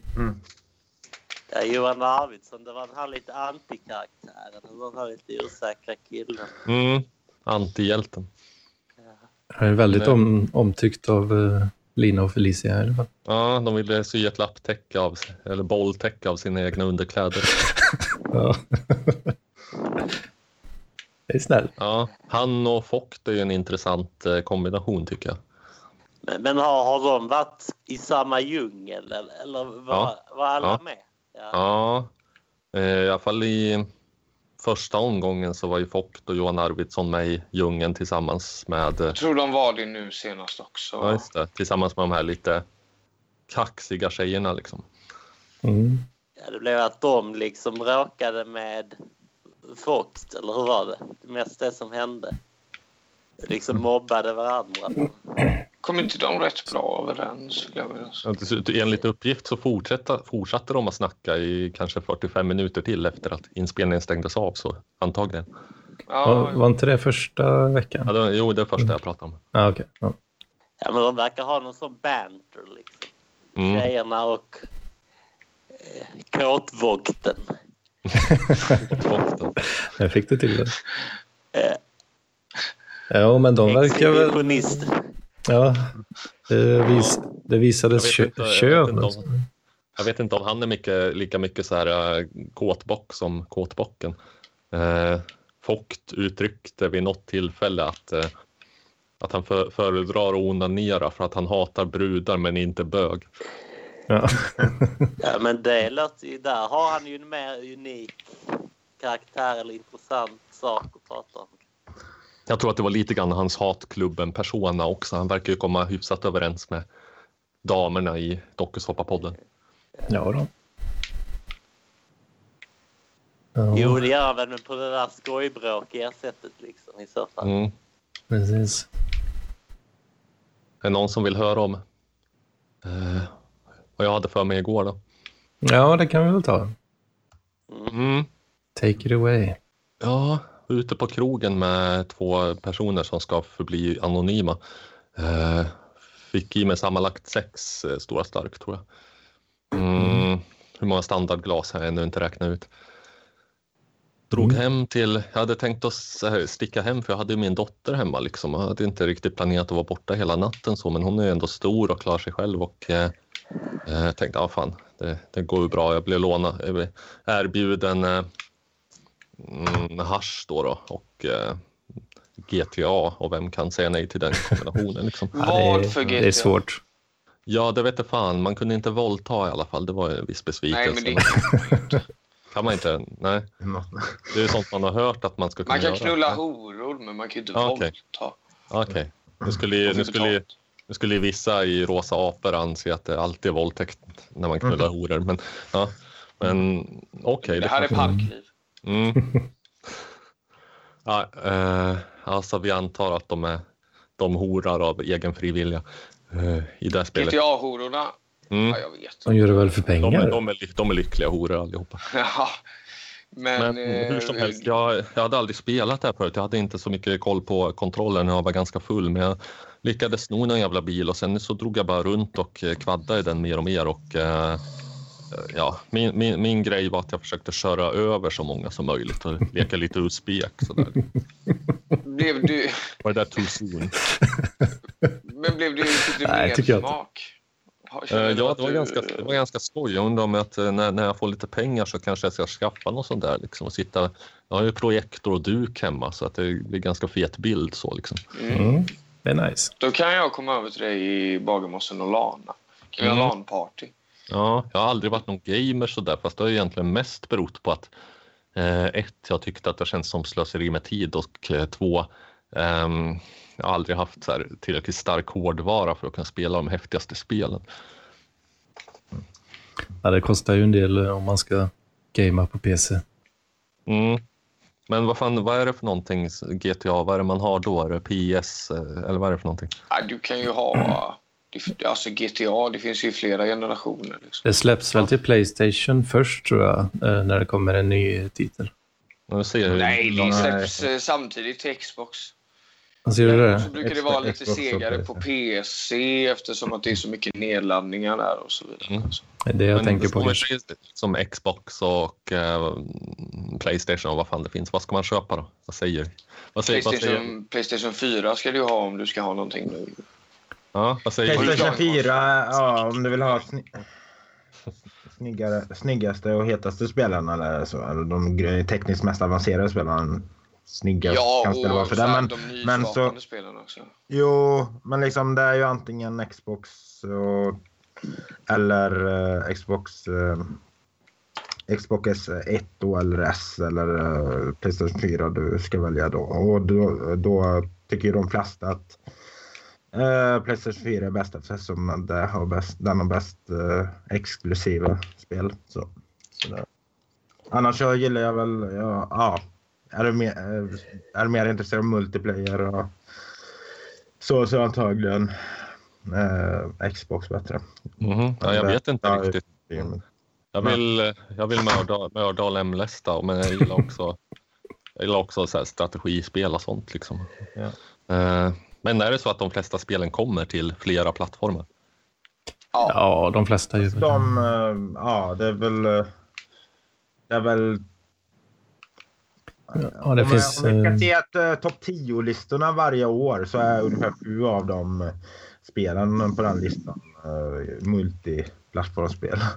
Ja, Johan Arvidsson, det var den här lite antikaraktären. Den här lite osäkra killen. Mm, antihjälten. Han är väldigt om, omtyckt av eh, Lina och Felicia i alla fall. Ja, de ville sy ett lapptäcke av, eller bolltäcke av sina egna underkläder. Ja. det är snällt. Ja, han och Vogt är ju en intressant eh, kombination tycker jag. Men, men har, har de varit i samma djungel eller, eller var, Ja. var alla Ja. med? Ja. Ja, eh, i alla fall i första omgången så var ju Vogt och Johan Arvidsson med i djungeln tillsammans med eh, Jag tror de var det nu senast också. Ja, just det. Tillsammans med de här lite kaxiga tjejerna liksom. Mm. Ja, det blev att de liksom råkade med Fox, eller hur var det? Det mest det som hände. Liksom mobbade varandra. Kom inte de rätt bra överens? skulle jag vilja säga? Ja, till- Enligt uppgift så fortsatte, fortsatte de att snacka i kanske 45 minuter till efter att inspelningen stängdes av. Så antagligen. Var, Ja, var inte det första veckan? Ja, det, jo, det är första jag pratade om. Ja, okej. Ja. Ja, men de verkar ha någon sån banter liksom. Mm. Tjejerna och eh, då. Jag fick det till det. Eh, Ja, men de verkar väl... Ja, det, vis, det visades kö, jag kön. vet inte om- alltså. Jag vet inte om han är mycket, lika mycket så här äh, kåtbock som kåtbocken. Eh, Vogt uttryckte vid något tillfälle att, eh, att han för, föredrar att onanera för att han hatar brudar men inte bög. Ja. Ja, men det låter ju... Där har han ju en mer unik karaktär eller intressant sak att prata om. Jag tror att det var lite grann hans hatklubben-persona också. Han verkar ju komma hyfsat överens med damerna i dokusåpapodden. ja då. Ja, Jo, det gör han väl, men på det där skojbråkiga sättet liksom i så fall. Mm. precis. Är det någon som vill höra om eh, vad jag hade för mig igår då? Ja, det kan vi väl ta. Mm. Take it away. Ja, ute på krogen med två personer som ska förbli anonyma. Eh, fick i mig sammanlagt sex eh, stora stark tror jag. Mm. Hur många standardglas har jag ännu inte räknat ut. Drog hem till, jag hade tänkt att sticka hem för jag hade ju min dotter hemma liksom. Jag hade inte riktigt planerat att vara borta hela natten så men hon är ändå stor och klarar sig själv och eh, eh, tänkte, ja fan, det, det går ju bra. Jag blev låna, erbjuden mm, hasch då, då och eh, GTA och vem kan säga nej till den kombinationen liksom. Ja, Vad det, för är, GTA? det är svårt. Ja, det vet jag fan. Man kunde inte våldta i alla fall. Det var en viss besvikelse. Nej, men det Kan man inte? Nej, det är sånt man har hört att man ska kunna Man kan göra. knulla horor, men man kan ju inte okej. våldta. Okej, nu skulle, ju- nu skulle Nu skulle ju vissa i rosa apor anse att det alltid är våldtäkt när man knullar Mm. horor, men ja. Men okej. Det här är parkliv. Mm. ja, eh, alltså vi antar att de är de horar av egen fri vilja eh, i det här spelet. GTA-hororna? Mm. Ja, jag vet. De gör det väl för De, är, pengar? de, är, de är lyckliga horor allihopa. Ja. Men, Men eh, hur som helst, jag, jag hade aldrig spelat det här förut. Jag hade inte så mycket koll på kontrollen. Jag var ganska full, men jag lyckades sno någon jävla bil och sen så drog jag bara runt och eh, kvaddade i den mer och mer. Och, eh, ja, min, min, min grej var att jag försökte köra över så många som möjligt och leka lite. Sådär. blev du, Var det där too soon? men blev du du Nej, mer tycker jag inte. smak? Eh, ja, det var, du- ganska, det var ganska skoj. Jag undrar om att eh, när, när jag får lite pengar så kanske jag ska skaffa något sånt där. Liksom, och sitta, jag har ju projektor och duk hemma så att det blir ganska fet bild. Så, liksom. Mm. Mm. Det är nice. Då kan jag komma över till dig i Bagarmossen och lana. Kan vi ha Mm. LAN-party? Ja, jag har aldrig varit någon gamer sådär, fast det har egentligen mest berott på att eh, ett, jag tyckte att det känns som slöseri med tid och eh, två, ehm, jag har aldrig haft så här, tillräckligt stark hårdvara för att kunna spela de häftigaste spelen. Ja, det kostar ju en del eh, om man ska gamea på PC. Mm. Men vad fan, vad är det för någonting GTA, vad är det man har då? Är det PS eh, eller vad är det för någonting? Ja, du kan ju ha... det- Alltså GTA, det finns ju flera generationer. Liksom. Det släpps väl till Playstation först tror jag, eh, när det kommer en ny titel. Nej, det släpps eh, samtidigt till Xbox. Ser du det? Så brukar det vara lite Xbox segare på PC. Eftersom att det är så mycket nedladdningar där och så vidare. Mm. Det är det jag Men tänker det på. Som Xbox och eh, Playstation och vad fan det finns. Vad ska man köpa då? Vad säger vad säger, vad säger, Playstation, Playstation 4 ska du ha om du ska ha någonting nu. Ja, vad säger Playstation 4, ja om du vill ha sny snyggare, snyggaste och hetaste spelarna eller så. Eller de tekniskt mest avancerade spelarna. Snyggast Ja, kanske det var och för det. Men, de men så- spelarna också. jo, men liksom det är ju antingen Xbox och, eller eh, Xbox eh, Xbox 1 då, eller S eller eh, Playstation 4 du ska välja då. Och då, då tycker ju de flesta att eh, Playstation 4 är bäst eftersom det har bäst, den har bäst eh, exklusiva spel. Så, så där. Annars så gillar jag väl, ja, ja är, du mer, eh, är du mer intresserad av multiplayer och så, så antagligen eh, Xbox bättre. Mhm. Ja, jag vet inte Ja, riktigt. Jag vill, jag vill mörda, mörda och lemlästa, men jag gillar också, jag gillar också så här strategispel och sånt. Liksom. Ja. Men är det så att de flesta spelen kommer till flera plattformar? Ja, Ja, de flesta väl det. De, eh, ja det är väl, eh, det är väl Ja, det om, finns... om vi eh, ska se att uh, topp 10-listorna varje år så är ungefär sju av de eh, spelen på den listan uh, multiplattformsspel.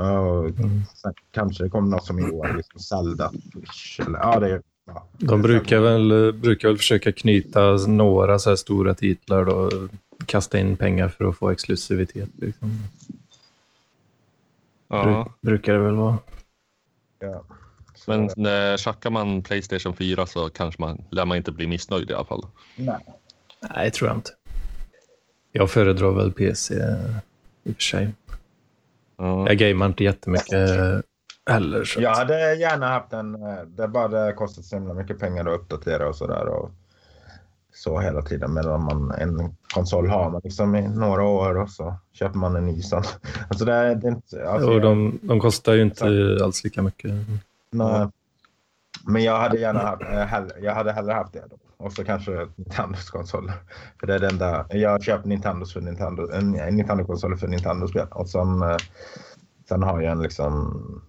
Uh, sen kanske det kommer något som i år, liksom Zelda, Switch eller ja det är ja. De brukar väl, brukar väl försöka knyta några så här stora titlar då, kasta in pengar för att få exklusivitet. Liksom. Bru- brukar det väl vara. Ja. Men när tjackar man Playstation 4 så kanske man, lär man inte bli missnöjd i alla fall. nej. Nej, tror jag inte. Jag föredrar väl PC i och för sig. Ja. Jag gamear inte jättemycket heller. Så. Jag hade gärna haft en, eh, det bara det kostat så himla mycket pengar att uppdatera och sådär. Och så hela tiden. Medan man, en konsol har man liksom i några år och så köper man en ny sån. Alltså det är, det är inte... Alltså, och de, de kostar ju inte alls lika mycket. nej. Men jag hade gärna haft, eh, jag hade hellre haft det då. Och så kanske Nintendos konsoler. För det är det enda, jag köper Nintendos för Nintendo, en, en Nintendo-konsol för Nintendo-spel. Och sen, eh, sen har jag en liksom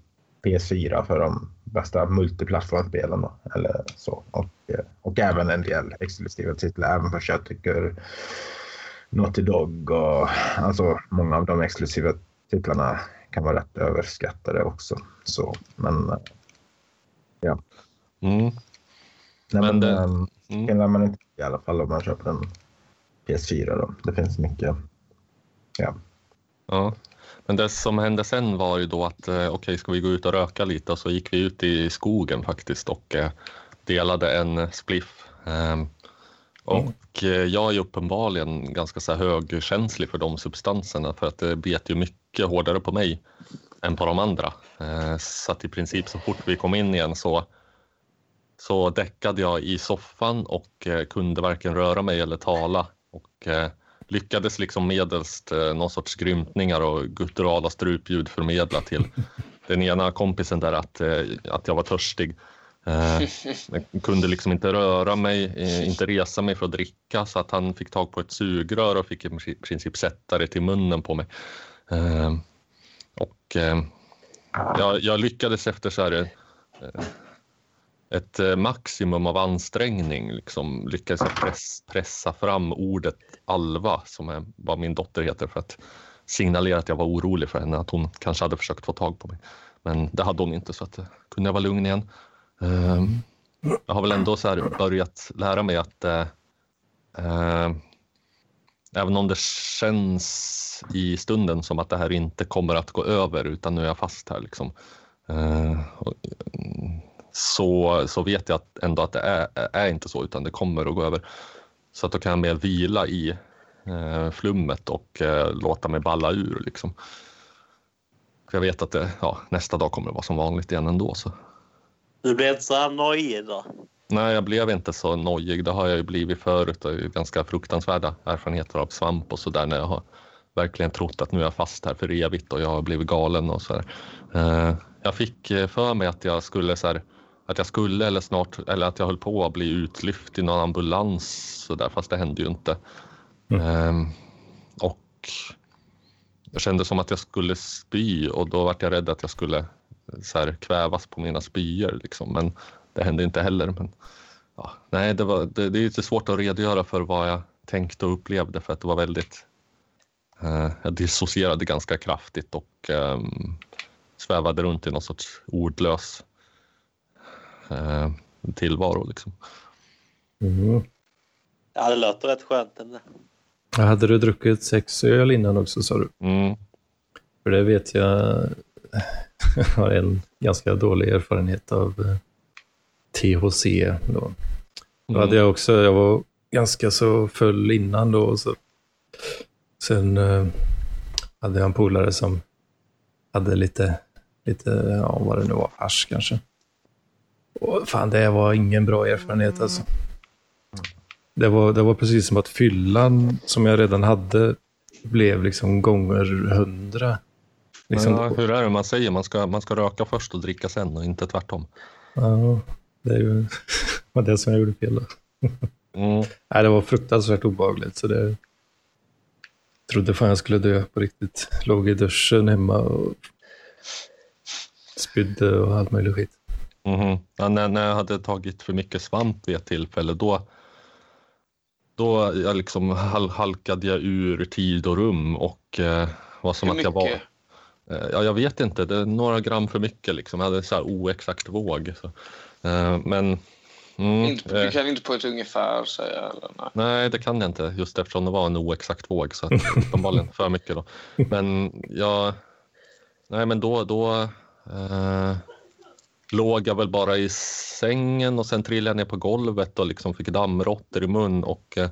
PS4 för de bästa multiplattformsspelen. Eller så. Och, eh, och även en del exklusiva titlar. Även för jag tycker Naughty Dog och alltså många av de exklusiva titlarna kan vara rätt överskattade också. Så, men eh, Mm. Nej, Men det- ehm, Mm. man inte i alla fall om man köper en PS4. Då. Det finns mycket. Ja. Ja. Men det som hände sen var ju då att okej, okej, ska vi gå ut och röka lite? Och så gick vi ut i skogen faktiskt och eh, delade en spliff. Ehm, och eh, jag är uppenbarligen ganska så här högkänslig för de substanserna för att det bet ju mycket hårdare på mig än på de andra. Så att i princip så fort vi kom in igen så, så däckade jag i soffan och kunde varken röra mig eller tala och eh, lyckades liksom medelst eh, någon sorts grymtningar och gutturala strupljud förmedla till den ena kompisen där att, eh, att jag var törstig. Eh, jag kunde liksom inte röra mig, eh, inte resa mig för att dricka så att han fick tag på ett sugrör och fick i princip sätta det till munnen på mig. Eh, och eh, jag, jag lyckades efter så här, eh, ett eh, maximum av ansträngning liksom, lyckades jag press, pressa fram ordet Alva som är vad min dotter heter för att signalera att jag var orolig för henne, att hon kanske hade försökt få tag på mig. Men det hade hon inte så att eh, kunde jag vara lugn igen. Eh, jag har väl ändå så här börjat lära mig att uh, uh, även om det känns i stunden som att det här inte kommer att gå över utan nu är jag fast här liksom. Uh, och, mm, så, så vet jag att ändå att det är, är inte så utan det kommer att gå över. Så att då kan jag mer vila i eh, flummet och eh, låta mig balla ur liksom. För jag vet att det, ja, nästa dag kommer det vara som vanligt igen ändå. Så. Du blev inte så här nojig då? Nej, jag blev inte så nojig. Det har jag ju blivit förut. Jag har ju ganska fruktansvärda erfarenheter av svamp och så där när jag har verkligen trott att nu är jag fast här för evigt och jag har blivit galen och så här. Eh, jag fick eh, för mig att jag skulle så här, att jag skulle eller snart eller att jag höll på att bli utlyft i någon ambulans så där, fast det hände ju inte. Eh, och jag kände som att jag skulle spy och då var jag rädd att jag skulle så här, kvävas på mina spyor liksom. Men det hände inte heller. Men, ja, nej, det, var, det, det är lite svårt att redogöra för vad jag tänkte och upplevde för att det var väldigt eh, jag dissocierade ganska kraftigt och eh, svävade runt i någon sorts ordlös eh, tillvaro. Liksom. Mm. Ja, det låter rätt skönt ändå. Hade du druckit sex öl innan också sa du? Mm. För det vet jag jag har en ganska dålig erfarenhet av eh, THC. Då. Då Mm. hade jag också, jag var ganska så full innan då. Och så. Sen eh, hade jag en polare som hade lite, lite, ja vad det nu var, hasch kanske. Och fan, det var ingen bra erfarenhet alltså. Det var, det var precis som att fyllan som jag redan hade blev liksom gånger hundra. Liksom, Ja, hur är det man säger? Man ska, man ska röka först och dricka sen och inte tvärtom. Ja, det är ju var det som jag gjorde fel då. Mm. Nej, det var fruktansvärt obehagligt. Så det trodde fan jag skulle dö på riktigt. Låg i duschen hemma och spydde och allt möjligt skit. Mhm. Ja, när, när jag hade tagit för mycket svamp vid ett tillfälle då, då jag liksom hal, halkade jag ur tid och rum och eh, var som Hur att jag var... mycket? Eh, ja, jag vet inte, det är några gram för mycket liksom. Jag hade en så här oexakt våg. Så. Eh, men... Mm, Inte, du eh, kan inte på ett ungefär säga eller? Nej. Nej, det kan jag inte just eftersom det var en oexakt våg så uppenbarligen för mycket då. Men jag, nej men då, då eh, låg jag väl bara i sängen och sen trillade jag ner på golvet och liksom fick dammråttor i mun och eh,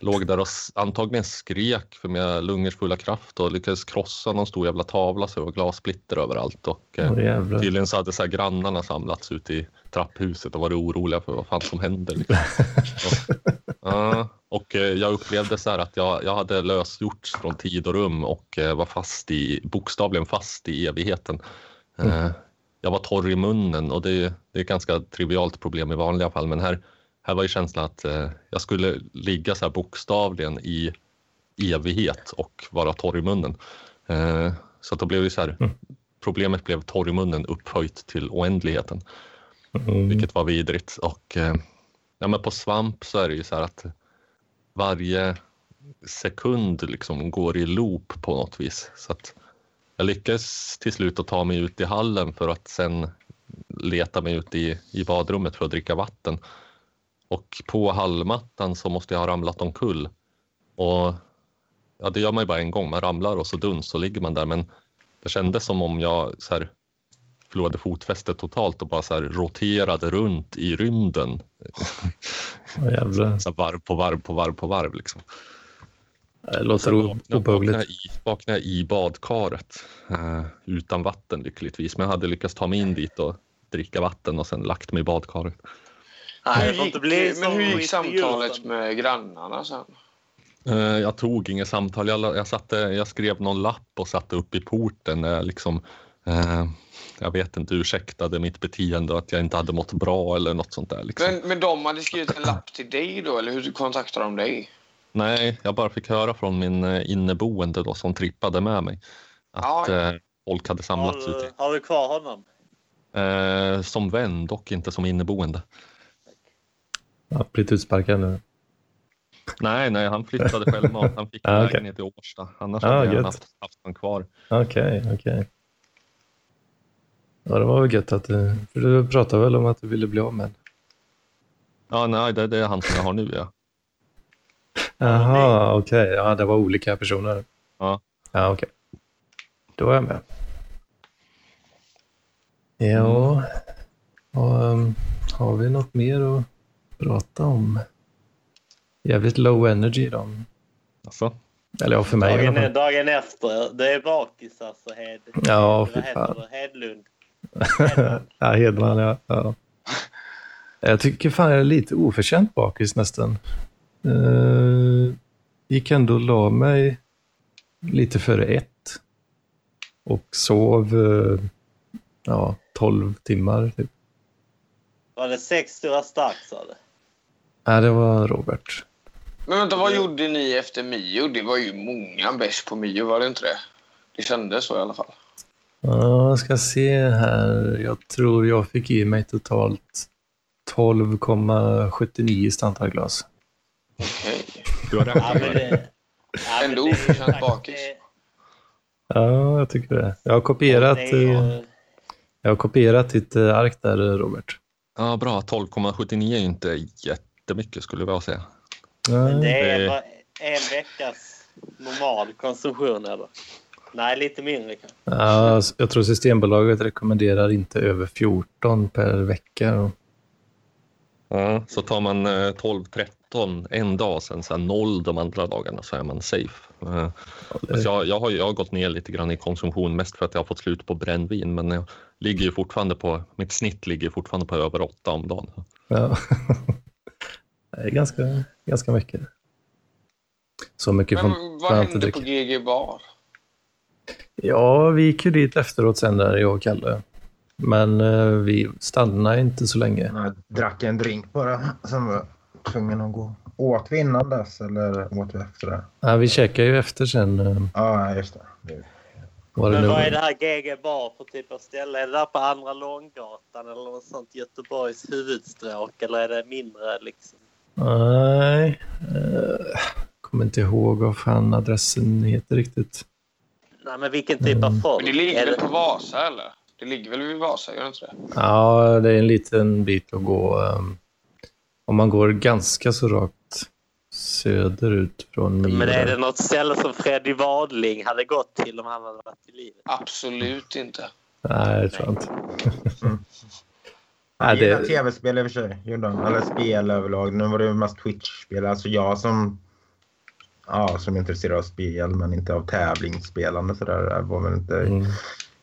låg där och antagligen skrek för mina lungors fulla kraft och lyckades krossa någon stor jävla tavla så det var glassplitter överallt och eh, jävlar. tydligen så hade så här grannarna samlats ute i trapphuset och var oroliga för vad fan som hände. Liksom. Ja, och eh, jag upplevde så här att jag, jag hade lösgjorts från tid och rum och eh, var fast i, bokstavligen fast i evigheten. Eh, Jag var torr i munnen och det, är- det är ett ganska trivialt problem i vanliga fall men här, här var ju känslan att eh, jag skulle ligga så här bokstavligen i evighet och vara torr i munnen. Eh, Så att då blev det så här, problemet blev torr i munnen upphöjt till oändligheten Mm. vilket var vidrigt. Och, eh, ja, men på svamp så är det ju så här att varje sekund liksom går i loop på något vis. Så att jag lyckades till slut att ta mig ut i hallen för att sen leta mig ut i, i badrummet för att dricka vatten. Och på hallmattan så måste jag ha ramlat omkull. Och ja, det gör man ju bara en gång, man ramlar och så duns så ligger man där. Men det kändes som om jag så här, förlorade fotfästet totalt och bara så här roterade runt i rymden jävlar. Så varv på varv på varv på varv. Liksom. Det låter Sen o- vaknade, vaknade, obehagligt. jag i, badkaret eh, utan vatten lyckligtvis. Men jag hade lyckats ta mig in dit och dricka vatten och sen lagt mig i badkaret. Nej, det Hur får gick, inte bli men hur gick i samtalet med grannarna sen? Eh, jag tog inget samtal. Jag, jag, satte, jag skrev någon lapp och satte upp i porten. Jag, liksom, eh, jag vet inte, ursäktade mitt beteende och att jag inte hade mått bra eller något sånt där. Liksom. Men, men de hade skrivit en lapp till dig då, eller hur kontaktade de dig? Nej, jag bara fick höra från min eh, inneboende då, som trippade med mig att Ja, eh, folk hade Har samlats du, ute. har du kvar honom? Eh, som vän, dock inte som inneboende. Ja, blivit utsparkad nu. Nej, nej, han flyttade självmant. Han fick en Ah, okej. lägenhet i Årsta. Annars Ah, hade jag gött. haft, haft honom kvar. Okej, okej. Ja, det var väl gött att du... För du pratade väl om att du ville bli av med Ja, nej, det, det är han som jag har nu. Ja. Jaha, okej. Ja, det var olika personer. Ja. Ja, okej. Då är jag med. Ja, och, um, har vi något mer att prata om? Jävligt low energy då. Alltså, Eller ja, för mig Dagen, fall. dagen efter. Det är bakis alltså. Hed, Ja, fy fan. det? Hedlund. ja, Hedman, ja. ja. Jag tycker fan jag är lite oförtjänt bakis nästan. Uh, gick ändå och la mig lite före ett. Och sov eh, ja, 12 timmar. Typ. Var det sex stora stark sa du? Nej, det var Robert. Men vänta, vad gjorde ni efter Mio? Det var ju många bärs på Mio, var det inte det? Det kändes så i alla fall. Ja, jag ska se här. Jag tror jag fick i mig totalt 12,79 standardglas. Okej. du har Ja, räknat men med det. det, ja, men Ändå oförtjänt bakis. Ja, jag tycker det. Jag har kopierat, det är ju- eh, jag har kopierat ditt eh, ark där, Robert. Ja, bra. 12,79 är ju inte jättemycket skulle jag vilja säga. Men det är Det- bara en veckas normal konsumtion eller? Nej, lite mindre kanske. Ja, jag tror Systembolaget rekommenderar inte över 14 per vecka. Ja, så tar man eh, 12-13 en dag, sen så här noll de andra dagarna så är man safe. Eh, det- så jag, jag, har, jag har gått ner lite grann i konsumtion, mest för att jag har fått slut på brännvin, men jag ligger ju fortfarande på, mitt snitt ligger fortfarande på över åtta om dagen. Ja. Det är ganska, ganska mycket. Så mycket Men vad hände på. GG Bar? Ja, vi gick ju dit efteråt sen där, jag och Kalle. Men eh, vi stannade inte så länge. Jag drack en drink bara. Sen var jag tvungen att gå. Åt vi innan dess eller åt vi efter det? Ja, vi käkade ju efter sen. eh, Ja, just det. det. Var det Men vad är det här GG Bar för typ av ställe? Är det där på Andra Långgatan eller något sånt Göteborgs huvudstråk? Eller är det mindre liksom? Nej, eh, kommer inte ihåg vad fan adressen heter riktigt. Nej, men vilken typ av Mm. folk? Men det ligger Är väl det- på Vasa eller? Det ligger väl vid Vasa, gör det inte det? Ja, det är en liten bit att gå. ehm, om man går ganska så rakt söderut från Mio. Men är där. det något ställe som Freddy Wadling hade gått till om han hade varit i livet? Absolut inte. Nej, det tror jag inte. Nej, gillar det, tv-spel i och för sig. Eller spel överlag. Nu var det mest Twitch-spel. Alltså jag som... Ja, som är intresserad av spel men inte av tävlingsspelande sådär. Det var väl inte... mm.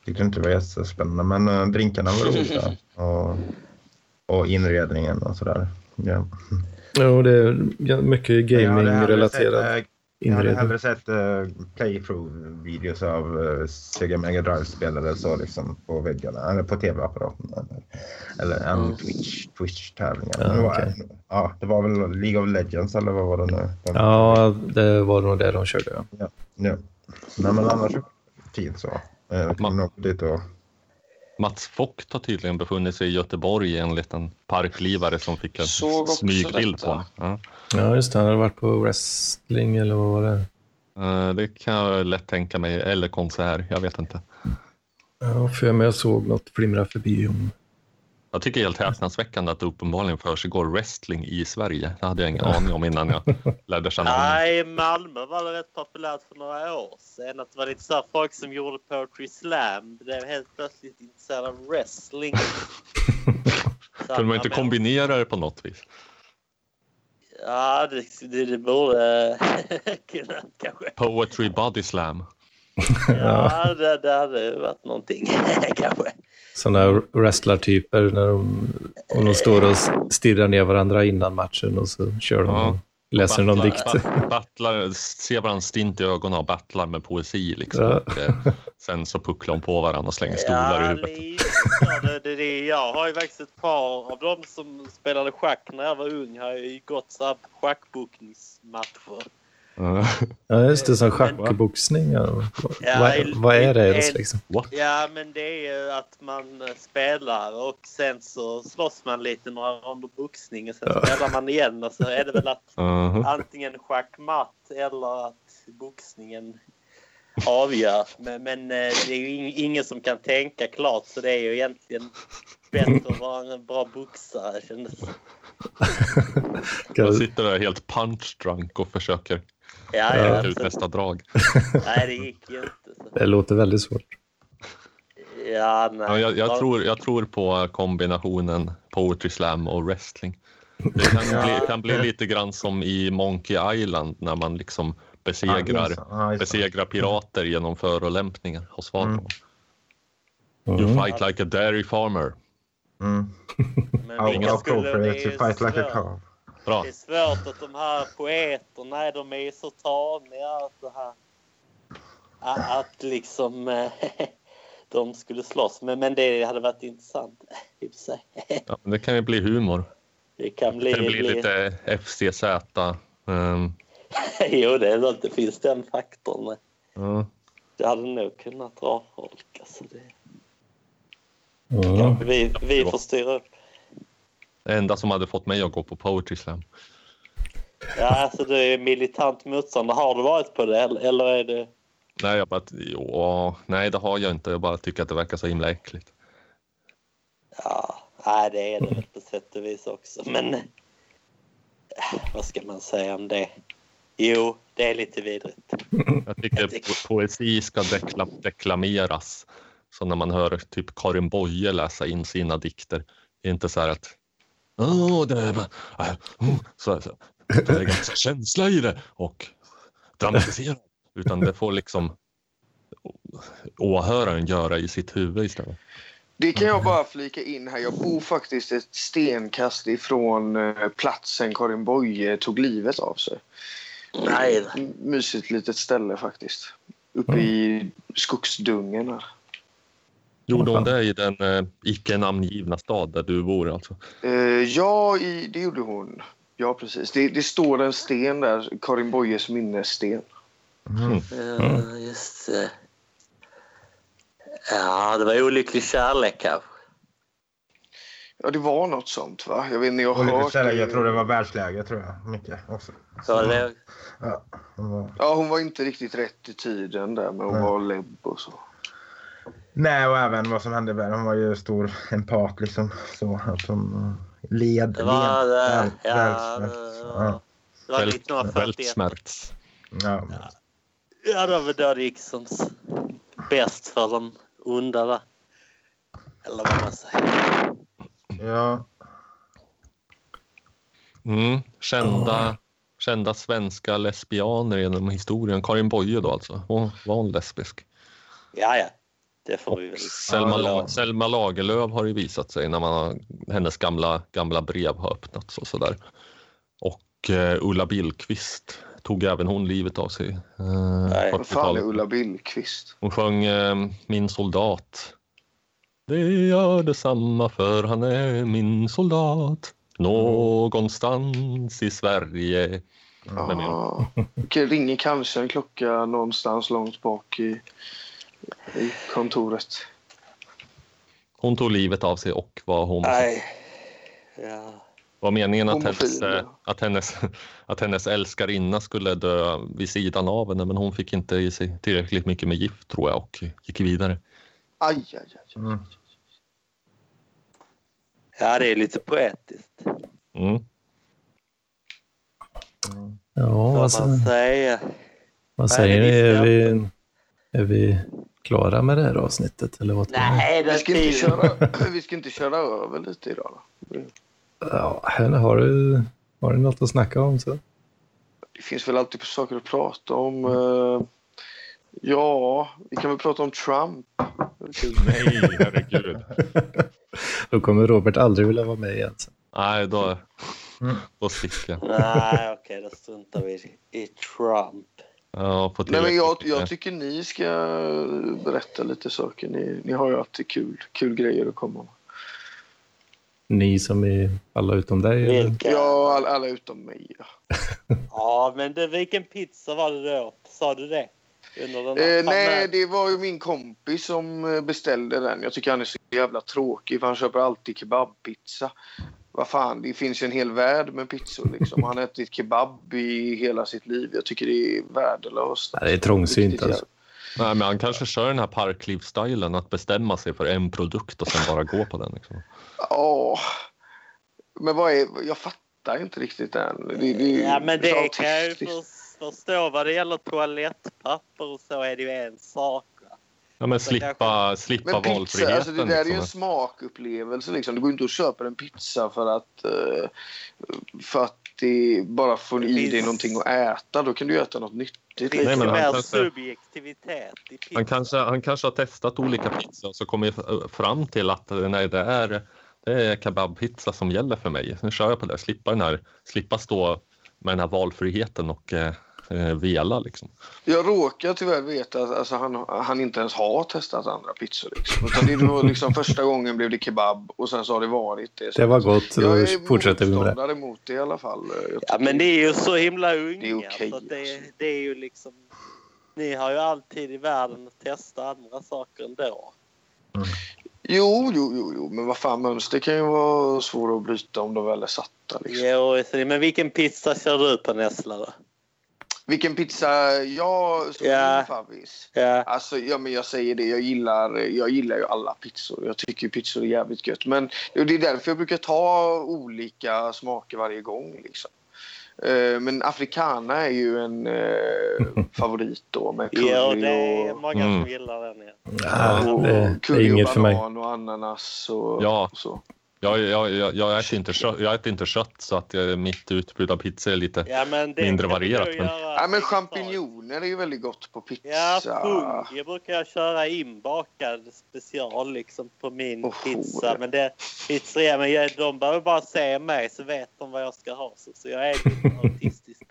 Tyckte inte det var jättespännande. Men äh, drinkarna var roliga. och, och inredningen och sådär. Ja. Jo, det är mycket gaming-relaterat sett, Jag hade hellre sett uh, playthrough-videos av uh, Sega Mega Drive-spel eller så liksom på väggarna. Eller på tv-apparaten. Eller, eller en Mm. Twitch, Twitch-tävlingar. Ja, det, var, okej. ja, det var väl League of Legends eller vad var det nu? De- Ja, det var nog det de körde. Ja. ja. ja. Nej, men annars fint så. Eh, Jag kommer nog dit och... Mats Vogt har tydligen befunnit sig i Göteborg i en liten parklivare som fick en smygbild på honom. Ja. ja, just det. Han hade varit på wrestling eller vad var det? Eh, Det kan jag lätt tänka mig, eller konsert, jag vet inte. Ja, för mig jag såg något flimra förbi om... Jag tycker det är helt häpnadsväckande att det uppenbarligen försiggår wrestling i Sverige. Det hade jag ingen aning om innan jag lärde känna honom. Nej, i Malmö var det rätt populärt för några år sedan. Att det var lite så här folk som gjorde poetry slam blev helt plötsligt intresserade av wrestling. Kunde man inte kombinera det på något vis? Ja, det, det, det borde kunna kanske. Poetry body slam. Ja, det, det hade varit någonting kanske. Sådana wrestlartyper när de, om de står och stirrar ner varandra innan matchen och så kör de Ja. och läser någon Battlar- dikt. ba- Battlar, ser varandra stint i ögonen och battlar med poesi. Liksom. Ja. Och, eh, sen så pucklar de på varandra och slänger stolar i Ja, huvudet. lite så. det, det, det, jag har ju faktiskt ett par av dem som spelade schack när jag var ung. Jag har ju gått så här schackbokningsmatcher. Ja. Just det, som schackboxning. Ja. Vad, vad är det ens liksom? What? Ja, men det är ju att man spelar och sen så slåss man lite några ronder boxning och sen Ja. spelar man igen och så är det väl att Mhm. antingen schackmatt eller att boxningen avgör. Men, men eh, det är ju ing- ingen som kan tänka klart så det är ju egentligen bättre att vara en bra boxare kändes det. Jag sitter där helt punch drunk och försöker Ja, Ja. ja, räkna ut nästa drag. nej det gick ju inte. Det låter väldigt svårt. Ja, nej. Ja, jag, jag, tror, jag tror på kombinationen poetry slam och wrestling. Det kan bli, kan bli lite grann som i Monkey Island när man liksom besegrar, Ja, det. besegrar pirater genom förolämpningar och svar Mm. You Mm. fight like a dairy farmer. Mm. Men det är to ju fight like a cow. Bra. Det är svårt att de här poeterna, nej, de är så taniga. Att, det här, att, liksom eh, de skulle slåss. Men, men det hade varit intressant i och för sig. Ja, det kan ju bli humor. Det kan bli... Det kan bli bli- lite FCZ. Um, jo, det är sant. Det finns den faktorn. ja. Det hade nog kunnat dra folk. Alltså det, Mm. vi, vi får styra upp. Det enda som hade fått mig att gå på poetry slam. Ja, alltså du är militant motståndare. Har du varit på det eller, är det... Nej, jag bara, jo, nej, det har jag inte. Jag bara tycker att det verkar så himla äckligt. Ja, nej, det är det väl på sätt och vis också. Men vad ska man säga om det? Jo, det är lite vidrigt. Jag tycker po- poesi ska dekla, deklameras. Så när man hör typ Karin Boye läsa in sina dikter, det är inte så här att Åh, det är, äh, oh", så, så, det är ganska känsla i det och dramatisera. Utan det får liksom åhöraren göra i sitt huvud istället. Det kan jag bara flika in här. Jag bor faktiskt ett stenkast ifrån eh, platsen Karin Boye tog livet av sig. Nej, Mysigt litet ställe faktiskt. Uppe i skogsdungen här. Gjorde hon det i den eh, icke namngivna stad där du bor alltså? Eh, ja, i, det gjorde hon. Ja, precis. Det, det står en sten där, Karin Boyes minnessten. Mm. Ja, just det. Ja, det var olycklig kärlek kanske. Ja, det var något sånt va? Jag vet inte, jag har hört ställe, jag tror det var världsläge tror jag. Mycket också. Så det, Ja, det var... Ja, hon var inte riktigt rätt i tiden där, men hon Nej. var lebb och så. Nej, och även vad som hände med Hon var ju stor empat liksom. Så att hon eh, led. det var led, Ja, välsmält. det Ja. var, det var Vält- 1941. Vältsmärts. Ja. Ja, det var då det gick som bäst för de onda där. Eller vad man säger. ja. Mm. Kända, kända svenska lesbianer genom historien. Karin Boye då alltså. Hon, var hon lesbisk? Ja, ja. Det får vi väl. Selma, La- Selma Lagerlöf har ju visat sig när man har, hennes gamla, gamla brev har öppnats och sådär. Och eh, Ulla Billqvist tog även hon livet av sig. Eh, Nej, Vad fan är 80-talet. Ulla Billqvist? Hon sjöng eh, Min soldat. Det gör detsamma för han är min soldat. Någonstans i Sverige. Är Ah, ringer kanske en klocka någonstans långt bak i, i kontoret. Hon tog livet av sig och var homosexuell. Nej. Ja. var meningen att hennes, att, hennes, att hennes älskarinna skulle dö vid sidan av henne men hon fick inte i sig tillräckligt mycket med gift tror jag och gick vidare. Aj, aj, aj. Mm. ja, det är lite poetiskt. Mm. Ja, vad, man sä- säga. vad säger ni? Är vi, är vi klara med det här avsnittet? Eller vad? Nej, Vi det ska, inte köra, vi ska inte köra över lite idag då? Ja, här har du Har ni något att snacka om så? Det finns väl alltid saker att prata om. eh, Ja, vi kan väl prata om Trump. Nej, herregud. Då kommer Robert aldrig vilja vara med igen. Nej, då, då sticker jag. Nej, okej, då struntar vi i Trump. Ja, Nej, men jag, jag tycker ni ska berätta lite saker. Ni, ni har ju alltid kul, kul grejer att komma med. Ni som är alla utom dig. Vilka? Ja, all, alla utom mig. Ja. Ja, men du, vilken pizza var det då? Sa du det? Eh, nej, det var ju min kompis som eh, beställde den. Jag tycker han är så jävla tråkig för han köper alltid kebabpizza. Vad fan, det finns ju en hel värld med pizzor liksom. Han har ätit kebab i hela sitt liv. Jag tycker det är värdelöst. Nej, det är trångsynt, alltså. Nej, men han kanske kör den här parklivsstilen att bestämma sig för en produkt och sen bara gå på den. Liksom. Ja, men vad är... Jag fattar inte riktigt den. Det, det, Ja, men det kan jag ju förstå. Vad det gäller toalettpapper och så är det ju en sak. Ja, men slippa, slippa Men pizza, valfriheten. alltså det där är ju en liksom. smakupplevelse. Liksom. Du går inte och köper en pizza för att, eh, för att det bara får i dig någonting att äta. Då kan du äta något nyttigt. Det finns liksom. Nej, men han mer kanske- subjektivitet i pizza. Han kanske, han kanske har testat olika pizzor och så kommit fram till att eh, nej, det är, det är kebabpizza som gäller för mig. Nu kör jag på det. Slippa, den här, slippa stå med den här valfriheten och eh, eh, vela. Liksom. Jag råkar tyvärr veta att alltså, han, han inte ens har testat andra pizzor. Liksom. Utan det var liksom första gången blev det kebab och sen så har det varit det. Det var gott, Jag då är fortsätter vi med det. motståndare mot det i alla fall. Jag Ja, men det är ju så himla unga. Det är okej, så att det, alltså. det är ju liksom... Ni har ju alltid i världen att testa andra saker ändå. Jo, jo, jo, jo, men vad fan mönster kan ju vara svåra att bryta om de väl är satta. Liksom. Jo, så- men vilken pizza kör du på Nessla då? Vilken pizza jag Ja. min favvis? Ja. Alltså, ja, men jag säger det, jag gillar, jag gillar ju alla pizzor. Jag tycker pizzor är jävligt gött. Men det är därför jag brukar ta olika smaker varje gång. Liksom. Eh, Men africana är ju en eh, favorit då med curry Jo, det är och, många Mm. som gillar den. Ja. Ah, och, det är curry inget och för mig. banan och ananas och, Ja. och så. Jag, jag, jag, jag, äter inte kött, jag äter inte kött så att eh, mitt utbud av pizza är lite... Ja, men det Mindre varierat, men- Ja, men champinjoner är ju väldigt gott på pizza. Ja, brukar jag köra inbakad special liksom på min Oh, pizza. ja. Men det pizzeria, men jag, de behöver bara se mig så vet de vad jag ska ha. Så, så jag är lite autistisk.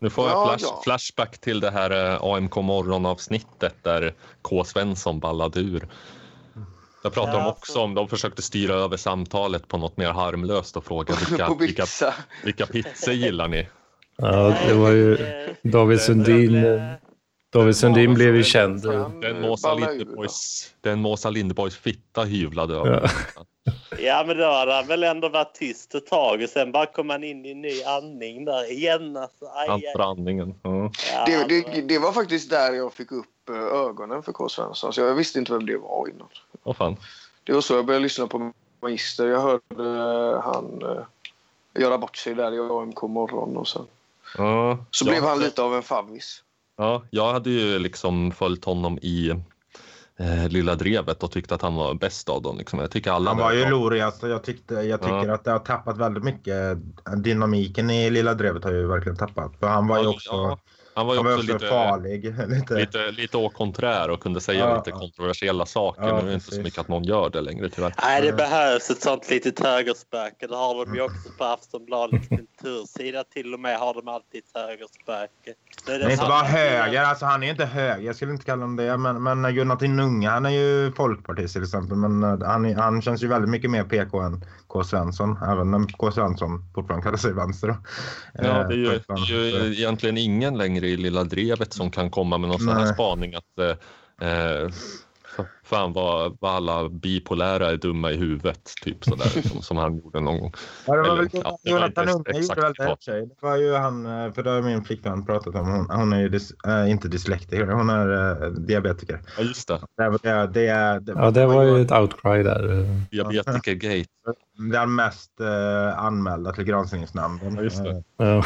Nu får jag Ja, flash, ja. flashback till det här eh, AMK morgonavsnittet där K. Svensson ballade ur. Där pratade Ja, de också så- om, de försökte styra över samtalet på något mer harmlöst och fråga vilka, vilka, vilka pizzor gillar ni? Ja, det var ju David Sundin. eh, David Sundin blev ju känd. Den Måsa den Linderborgs fitta hyvlade över. Ja. Ja, men då hade han väl ändå varit tyst ett tag och sen bara kom han in i en ny andning där igen. Alltså, aj, aj. andningen. Ja. Ja, Det, det, det var faktiskt där jag fick upp eh, ögonen för K. Svensson. Så jag visste inte vem det var innan. Åh fan. Det var så jag började lyssna på Magister. Jag hörde eh, han eh, göra bort sig där i AMK morgon och sen Ja, så blev han lite av en favvis. Ja, jag hade ju liksom följt honom i eh, Lilla Drevet och tyckte att han var bäst av dem. Liksom. Jag tycker alla Han var ju lorig. Alltså, jag, tyckte, jag tycker Ja. att det har tappat väldigt mycket. Dynamiken i Lilla Drevet har ju verkligen tappat. För han var ju Ja, också, ja. Han var ju han var också, också lite, farlig. lite. lite, lite au contraire och kunde säga Ja, lite ja. kontroversiella saker. Ja, nu är det inte så mycket att någon gör det längre tyvärr. Nej, det behövs ett sånt litet högerspöke. Det har de ju också på Aftonbladets kultursida. Till och med har de alltid ett högerspöke. Nu är Men inte så- bara höger, alltså han är inte höger, jag skulle inte kalla honom det. Men, men Gunnar Tinunga, han är ju folkpartist till exempel. Men eh, han, är- han känns ju väldigt mycket mer PK än K. Svensson. Även om K. Svensson fortfarande kallar sig vänster. Ja, Eh, det är ju, ett det är ju egentligen ingen längre i Lilla Drevet som kan komma med någon sån här spaning att eh, eh, fan vad, vad alla bipolära är dumma i huvudet, typ sådär, som, som han gjorde någon gång. Ja, det var väl ja, Jonathan inte Unge gjorde väl det sig. Det var ju han, eh, för det har min flickvän pratat om. Hon, hon är ju dis, äh, inte dyslektiker, hon är äh, diabetiker. Ja, just det. Det, det, det, det, Ja, det var ju ett outcry där. eh. Diabetikergate. den mest äh, anmälda till granskningsnämnden. Ja, just det. Eh, Ja,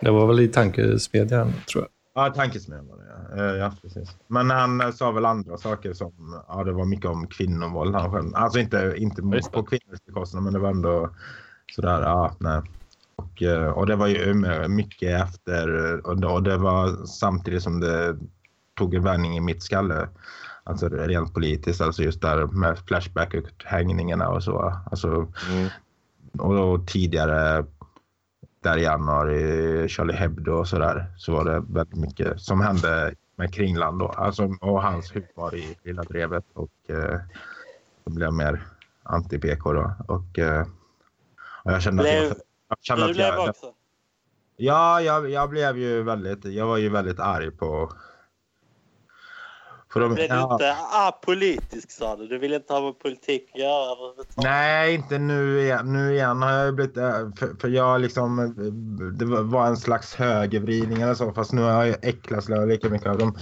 det var väl i tankesmedjan, tror jag. Ja, tankesmedjan var det ja. Eh, precis. Men han eh, sa väl andra saker som, ja det var mycket om kvinnovåld han själv. Alltså inte, inte på kvinnors bekostnad men det var ändå sådär, ja nej. Och Och, eh, och det var ju mycket efter och det, och det var samtidigt som det tog en vändning i mitt skalle. Alltså rent politiskt, alltså just där med Flashback-hängningarna och så. Alltså, Mm. och, och tidigare där i januari, Charlie Hebdo och sådär, så var det väldigt mycket som hände med Kringland då. Alltså, och hans humor i Lilla Drevet och eh, det blev mer anti-PK då. Och, eh, och jag kände Blev- att jag, jag kände Du att blev jag, också. Ja, jag, jag blev ju väldigt, jag var ju väldigt arg på... För de, Blev du ja, inte apolitisk sa du? Du vill inte ha med politik att göra nej, inte nu igen. Nu igen har jag blivit... äh, För, för jag liksom... Det var en slags högervridning eller så. Fast nu har jag äcklats lika mycket av de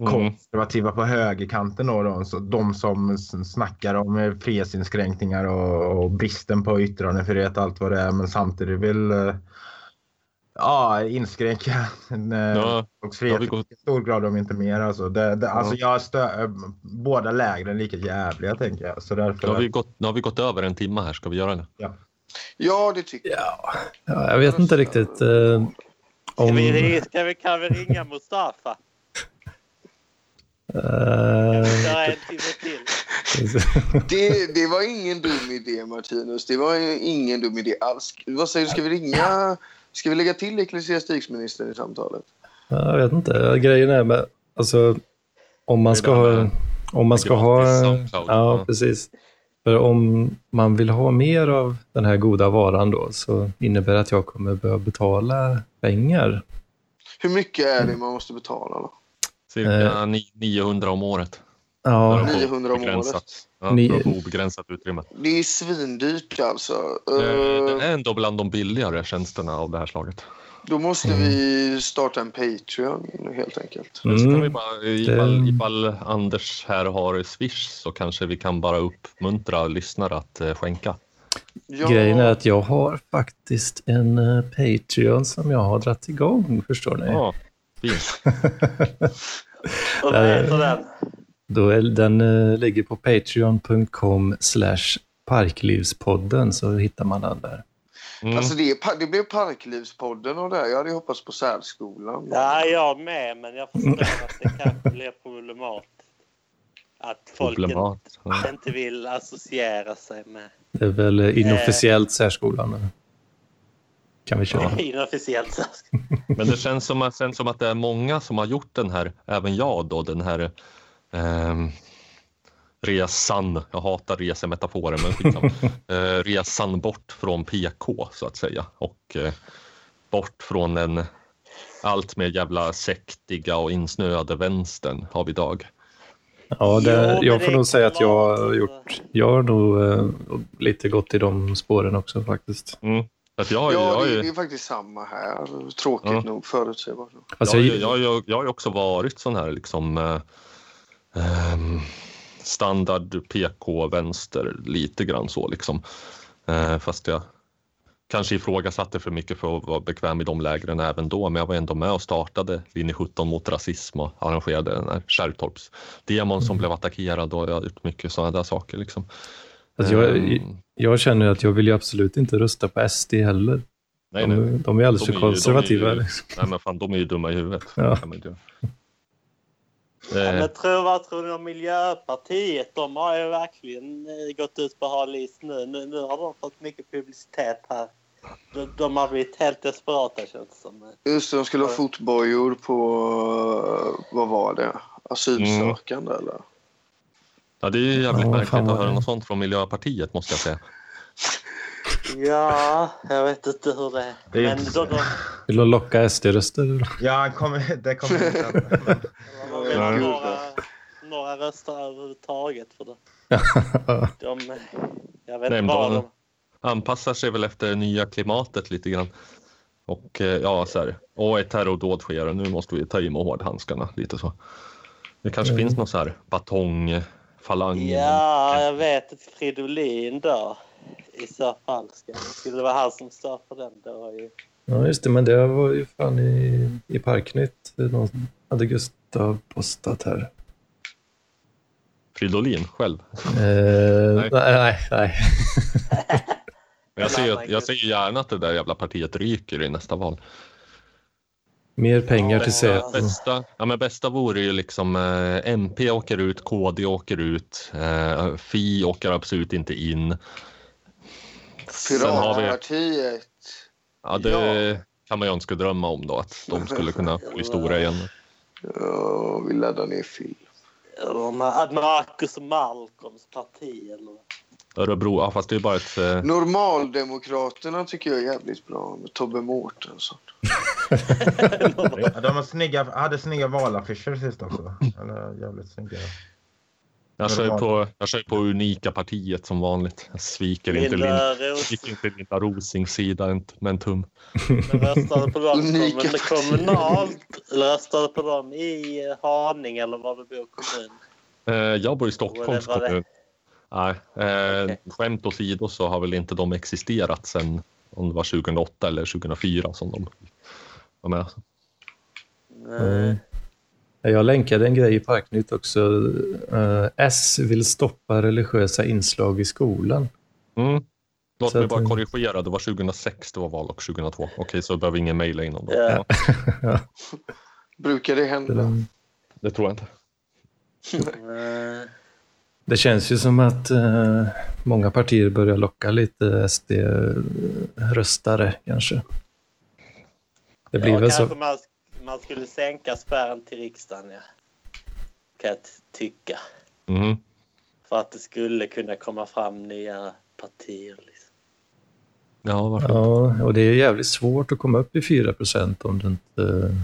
Mm. konservativa på högerkanten. Då, då, så de som snackar om eh, frihetsinskränkningar och, och bristen på yttrandefrihet och allt vad det är. Men samtidigt vill... Ja, inskränka äh, Ja, frihet gått- i stor grad om inte mer. Alltså, det, det, alltså jag stö, äh, båda lägren är lika jävliga tänker jag. Så därför... Nu har, vi gått, nu har vi gått över en timme här, ska vi göra det? Ja, det tycker jag. Ja, ja, jag vet inte riktigt. Eh, Ska om, vi, ska vi, kan vi ringa Mustafa? eh, Köra en timme till. Det, det var ingen dum idé, Martinus. Det var ingen dum idé alls. Vad säger du, ska vi ringa? Ska vi lägga till ecklesiastikministern i samtalet? jag vet inte. Grejen är med, alltså, om man ska ha... Om man ska ha... Ja, precis. För om man vill ha mer av den här goda varan då så innebär det att jag kommer behöva betala pengar. Hur mycket är det man måste betala? Då? Cirka ni- 900 om året. Ja, att få 900 om året. Ja, Ni- obegränsat utrymme. Det är svindyrt alltså. Eh, Eh, är ändå bland de billigare tjänsterna av det här slaget. Då måste vi starta en Patreon helt enkelt. Så kan vi mm, bara, ifall, det- ifall Anders här har Swish så kanske vi kan bara uppmuntra lyssnare att eh, skänka. Ja, grejen är att jag har faktiskt en eh, Patreon som jag har dragit igång, förstår ni? Ja, fint. Och heter den? Då är, den eh, ligger på patreon.com slash parklivspodden så hittar man den där. Mm. Alltså det, det blev Parklivspodden och det. Jag hade hoppats på särskolan. Ja, jag med, men jag förstår att det kanske blir problematiskt. Att folk Problemat. Inte, inte vill associera sig med Det är väl eh, inofficiellt särskolan. Kan vi köra. inofficiellt. Men det känns som, känns som att det är många som har gjort den här, även jag då, den här ehm, resan. Jag hatar resemetaforer, men skitsamma. eh, resan bort från PK så att säga och eh, bort från den allt mer jävla sektiga och insnöade vänstern av idag. Ja, det, jag får nog säga att jag har gjort, jag har nog eh, lite gått i de spåren också faktiskt. Mm. Att jag, Ja, jag, det, jag, det är faktiskt samma här. Tråkigt Ja. nog, förutsägbart nog. Alltså, jag, jag, jag, jag, jag har ju också varit sån här liksom eh, ehm, standard PK-vänster lite grann så liksom. Eh, fast jag kanske ifrågasatte för mycket för att vara bekväm i de lägren även då. Men jag var ändå med och startade linje 17 mot rasism och arrangerade den här Kärrtorps demon som blev attackerad och mycket sådana där saker liksom. alltså, jag, Ehm, jag känner att jag vill ju absolut inte rösta på SD heller. nej, De, nej. de är alldeles De för är ju- de är konservativa. ju- liksom. nej, men fan de är ju dumma i huvudet. Ja. Kan man inte göra. Ja, Eh, men tror, vad tror ni om Miljöpartiet? De har ju verkligen eh, gått ut på hal is nu. nu. Nu har de fått mycket publicitet här. De, de har blivit helt desperata känns det som. Just det, de skulle ha fotbojor på, eh, vad var det? Asylsökande eller? Ja, det är ju jävligt Ja, märkligt att höra något sånt från Miljöpartiet måste jag säga. Ja, jag vet inte hur det är. Det är Men de, de, Vill de locka SD-röster? Ja, kommer, det kommer inte har väl några, några röster överhuvudtaget för det. De, jag vet Nej, inte vad de-. Anpassar sig väl efter det nya klimatet lite grann. Och eh, ja, så här. Och ett terrordåd sker nu måste vi ta i med hårdhandskarna lite så. Det kanske Mm. finns någon så här batongfalang. Ja, jag vet att Fridolin då. I så fall ska, skulle det vara han som står för den då. Ju. Ja, just det, men det var ju fan i, i Parknytt. Någon hade Gustav postat här. Fridolin själv. Eh, nej, nej. nej. Men jag ser, ju- jag ser gärna att det där jävla partiet ryker i nästa val. Mer pengar till Bästa, Säpo. bästa, ja, men bästa vore ju liksom eh, MP åker ut, KD åker ut, eh, Fi åker absolut inte in. Sen har vi, Piratpartiet. Ja, det kan man ju önska drömma om då, att de skulle kunna bli stora igen. Ja, vi laddar ner film. Eller Ma- Marcus och Malcolms parti eller? Örebro, ja, fast det är bara ett... Eh, Normaldemokraterna tycker jag är jävligt bra med Tobbe Mårtensson. Ja, de har snygga, hade snygga valaffischer sist också. Eller jävligt snygga. Jag kör på, jag kör på unika partiet som vanligt. Jag sviker inte, Lin, Linda Ros sviker inte Linda Rosings sida inte med en tum. röstade på dem Unika kommun- kommunalt. Eller röstade på dem i Haninge eller var du bor kommun? Eh, jag bor i Stockholms det- det- kommun. Nej, eh, Okej. skämt åsido så har väl inte de existerat sen om det var 2008 eller 2004 som de var med. Nej. Jag länkade en grej i Parknytt också. Eh, S vill stoppa religiösa inslag i skolan. Mm. Låt Så mig bara korrigera, det var 2006 det var val och 2002. Okej, så behöver ingen mejla in om det. Ja. Ja, Brukar det hända? det tror jag inte. Det känns ju som att eh, många partier börjar locka lite SD-röstare kanske. Det blir Ja, väl så. man, man skulle sänka spärren till riksdagen, ja. Kan jag ty- tycka. Mm. För att det skulle kunna komma fram nya partier. Liksom. Ja, varför? Ja, och det är jävligt svårt att komma upp i 4 procent om det inte...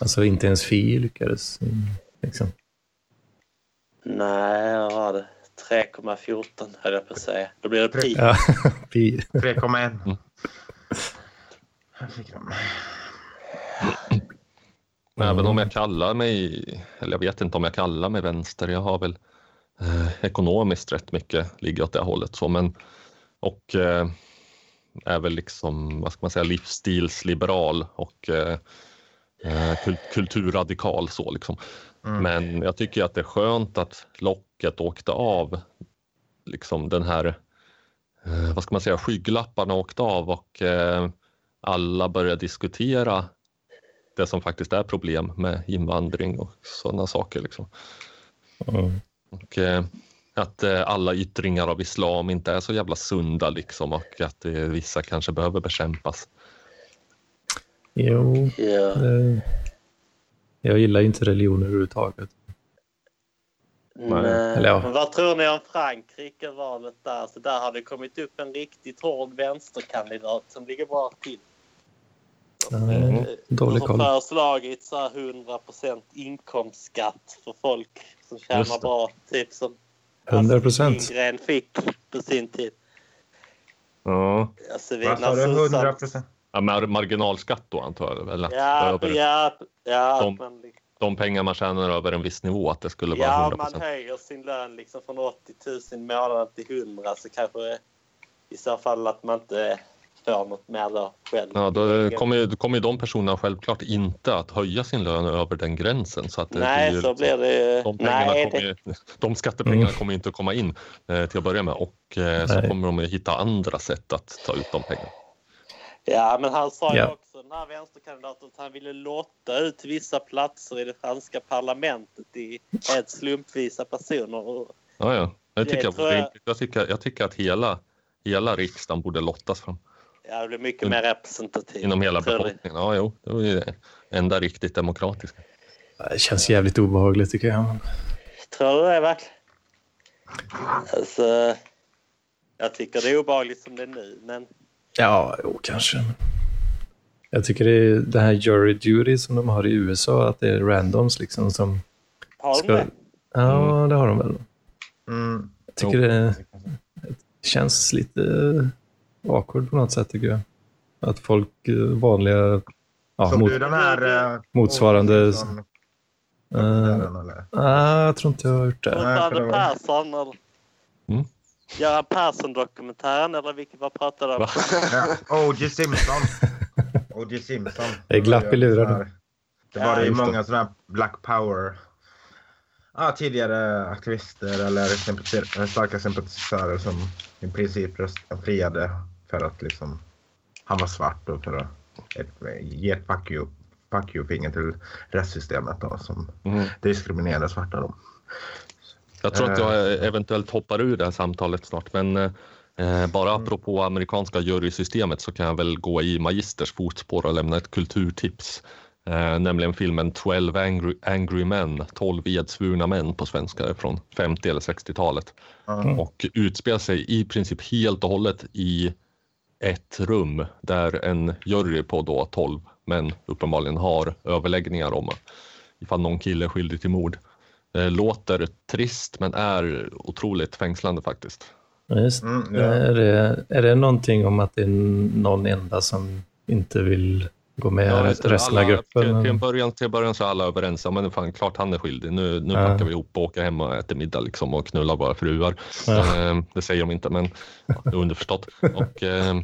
Alltså inte ens Fi lyckades. Liksom. Nej, vad var det? 3,14 höll jag på att säga. Då blir det pi. Ja, Fi. 3,1. Mm. Men Även om jag kallar mig, eller jag vet inte om jag kallar mig vänster, jag har väl eh, ekonomiskt rätt mycket ligger åt det hållet så men och eh, är väl liksom, vad ska man säga, livsstilsliberal och eh, eh, kul- kulturradikal så liksom. Mm. Men jag tycker att det är skönt att locket åkte av, liksom den här, eh, vad ska man säga, skygglapparna åkte av och eh, alla började diskutera det som faktiskt är problem med invandring och sådana saker. Liksom. Mm. Och, eh, att eh, alla yttringar av islam inte är så jävla sunda liksom och att eh, vissa kanske behöver bekämpas. Jo, Ja. eh, jag gillar inte religioner överhuvudtaget. Nej. Eller ja. Men vad tror ni om Frankrike valet där? Så där har det kommit upp en riktigt hård vänsterkandidat som ligger bra till. Mm. Eh, Dålig som koll. föreslagit så här 100% inkomstskatt för folk som tjänar bra. Typ som 100 procent. Lindgren fick på sin tid. Ja. Alltså, vi- Vad sa du? sossarna- 100 procent? Ja, mar- marginalskatt då antar jag? Eller Ja, över ja, ja, De- man, liksom- de pengar man tjänar över en viss nivå, att det skulle vara ja, 100 man procent. höjer sin lön liksom från 80 000 i månaden till 100 så kanske i så fall att man inte får något mer då själv. Ja, då kommer, ju- då kommer ju de personerna självklart inte att höja sin lön över den gränsen. Så att det Nej, blir så blir det ju. De, pengarna Nej, kommer det, de skattepengarna Mm. kommer inte att komma in eh, till att börja med och eh, så kommer de att hitta andra sätt att ta ut de pengarna. ja, men han sa ju Ja. också, den här vänsterkandidaten, att han ville lotta ut vissa platser i det franska parlamentet i helt slumpvisa personer. Ja, ja. Jag, Det tycker jag, jag- jag, tycker, jag tycker att hela, hela riksdagen borde lottas fram Ja, det blir mycket Mm. mer representativt. inom hela befolkningen. Ja, jo, det är ju det enda riktigt demokratiska. Det känns jävligt obehagligt tycker jag. men- Tror du det verkligen? Alltså, jag tycker det är obehagligt som det är nu, men Ja, jo, kanske. Jag tycker det är det här jury duty som de har i USA, att det är randoms liksom som har de ska... det? Ja, det har de väl. Mm. Jag tycker det känns lite awkward på något sätt tycker jag. Att folk, eh, vanliga, ja, Såg mot, du den här... eh, motsvarande- Simpson- Eh, dokumentären, eller? ah, jag tror inte jag har gjort det. det var- Persson eller? Mm. Göran Persson-dokumentären eller vilket vad pratade du om? Ja, O.J. Simpson. O.J. Simpson. Det är glapp i luren. Det var, det Ja, var ju det. många sådana här Black Power. Ja, tidigare aktivister eller sympatiser- starka sympatisörer som i princip röst, friade för att liksom han var svart och för att ett, ge ett fuck you, fuck you-finger till rättssystemet då, som Mm. diskriminerar svarta. Då. Jag tror att jag eventuellt hoppar ur det här samtalet snart, men eh, bara Mm. apropå amerikanska jurysystemet så kan jag väl gå i Magisters fotspår och lämna ett kulturtips. Eh, nämligen filmen 12 Angry, Angry Men, 12 edsvurna män på svenska från 50 eller 60-talet. Mm. Och utspelar sig i princip helt och hållet i ett rum där en jury på då 12 män uppenbarligen har överläggningar om ifall någon kille är skyldig till mord. Det låter trist men är otroligt fängslande faktiskt. Just. Mm, ja. är, det, är det någonting om att det är någon enda som inte vill gå med Ja, resten av gruppen? Till, till, en början, till början så är alla överens. Ja, men fan, klart han är skyldig. Nu, nu Ja. packar vi ihop och åker hem och äter middag liksom, och knullar våra fruar. Ja. Eh, det säger de inte, men ja, det är underförstått. Och, eh,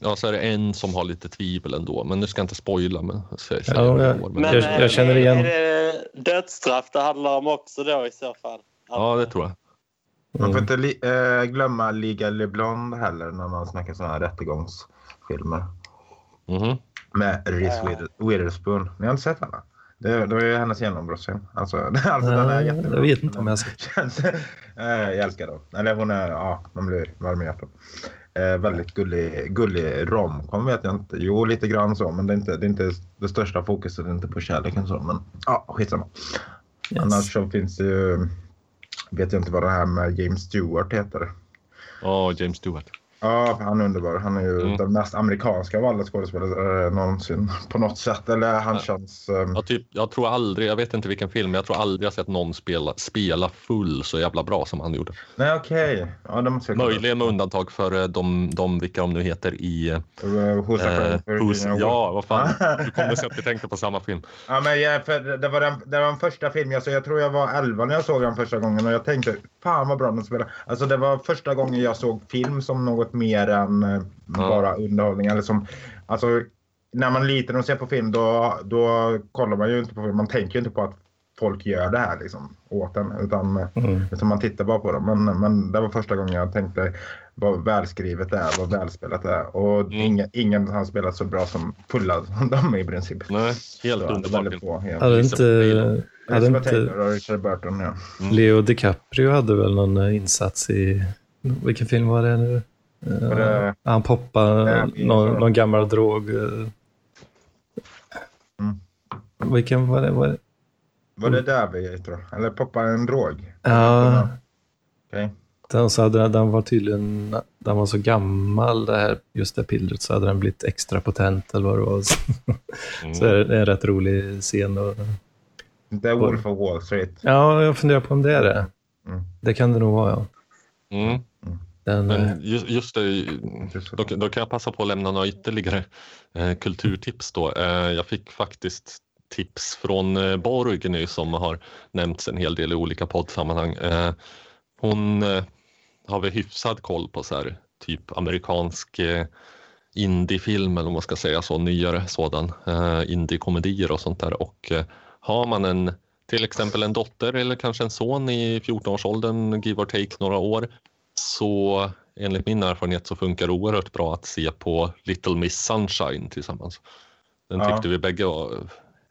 ja, så är det en som har lite tvivel ändå, men nu ska jag inte spoila. Men, säger, säger Ja, jag- det går, men, Men Jag- eh, jag känner är- igen- Är det dödsstraff det handlar om också då i så fall? ja, det tror jag. Man får Mm. inte li, eh, glömma Liga LeBlond heller när man snackar sådana här rättegångsfilmer. Mhm. Med Reese Ja. Wither- Witherspoon. Ni har inte sett henne? Det, det var ju hennes genombrottsfilm. Alltså, alltså den är Ja, jättebra. jag vet inte om jag ska... Eh, jag älskar dem. Eller hon är, ja, man blir varm i hjärtat. Eh, väldigt gullig, gullig romcom vet jag inte. Jo, lite grann så, men det är inte det, är inte det största fokuset är inte på kärleken så. Men ja, skitsamma. Yes. Annars så finns det ju, vet jag inte vad det här med James Stewart heter. Ja, James Stewart. Ja, han är underbar. Han är ju Mm. den mest amerikanska av alla skådespelare eh, någonsin på något sätt. Eller han Ja. känns... eh, Jag, typ, jag tror aldrig, jag vet inte vilken film, men jag tror aldrig jag sett någon spela, spela full så jävla bra som han gjorde. Nej, okej. Ja, jag kolla. Möjligen med undantag för eh, de, de vilka de nu heter i... Eh, Who's Eh, Afraid of hos, Virginia Woolf. ja, vad fan. Du kommer se att vi tänkte på samma film. Ja, men jag, för det, var den, det var den första filmen jag såg. Jag tror jag var 11 när jag såg den första gången och jag tänkte fan vad bra den spelar. Alltså det var första gången jag såg film som något mer än eh, bara underhållning. Eller som, alltså, när man är liten och ser på film då, då kollar man ju inte på film. Man tänker ju inte på att folk gör det här liksom, åt en. Utan, Mm. utan man tittar bara på dem. Men, men det var första gången jag tänkte vad välskrivet det är, vad välspelat det är. Och Mm. ingen, ingen har spelat så bra som fulla som de är i princip. Nej, helt Så, det är underbar väldigt film. bra, ja. Hade inte, hade inte Taylor Richard Burton, ja. Leo DiCaprio hade väl någon eh, insats i... Vilken film var det nu? Eh, det- Han poppade Ja, vi- någon, någon gammal drog. eh. Mm. Vilken var det? Var det? Var det där vi tror jag? Eller poppar en drog? Ja, Okej. den, så hade, den var tydligen... Den var så gammal, det här, just det pillret, så hade den blivit extra potent eller vad det var. Mm. Så är det en rätt rolig scen. Och, Det är Wolf of Wall Street. ja, jag funderar på om det är det. Mm. Det kan det nog vara, ja. Mm. Den, Men just, just det, då, då kan jag passa på att lämna några ytterligare eh, kulturtips då. Eh, jag fick faktiskt tips från eh, Borg nu som har nämnts en hel del i olika poddsammanhang. Eh, hon eh, har väl hyfsad koll på så här, typ amerikansk eh, indiefilm eller vad man ska säga så, nyare sådan, eh, indiekomedier och sånt där. Och eh, har man en till exempel en dotter eller kanske en son i 14-årsåldern, give or take några år, så enligt min erfarenhet så funkar det oerhört bra att se på Little Miss Sunshine tillsammans. Den Ja. tyckte vi bägge var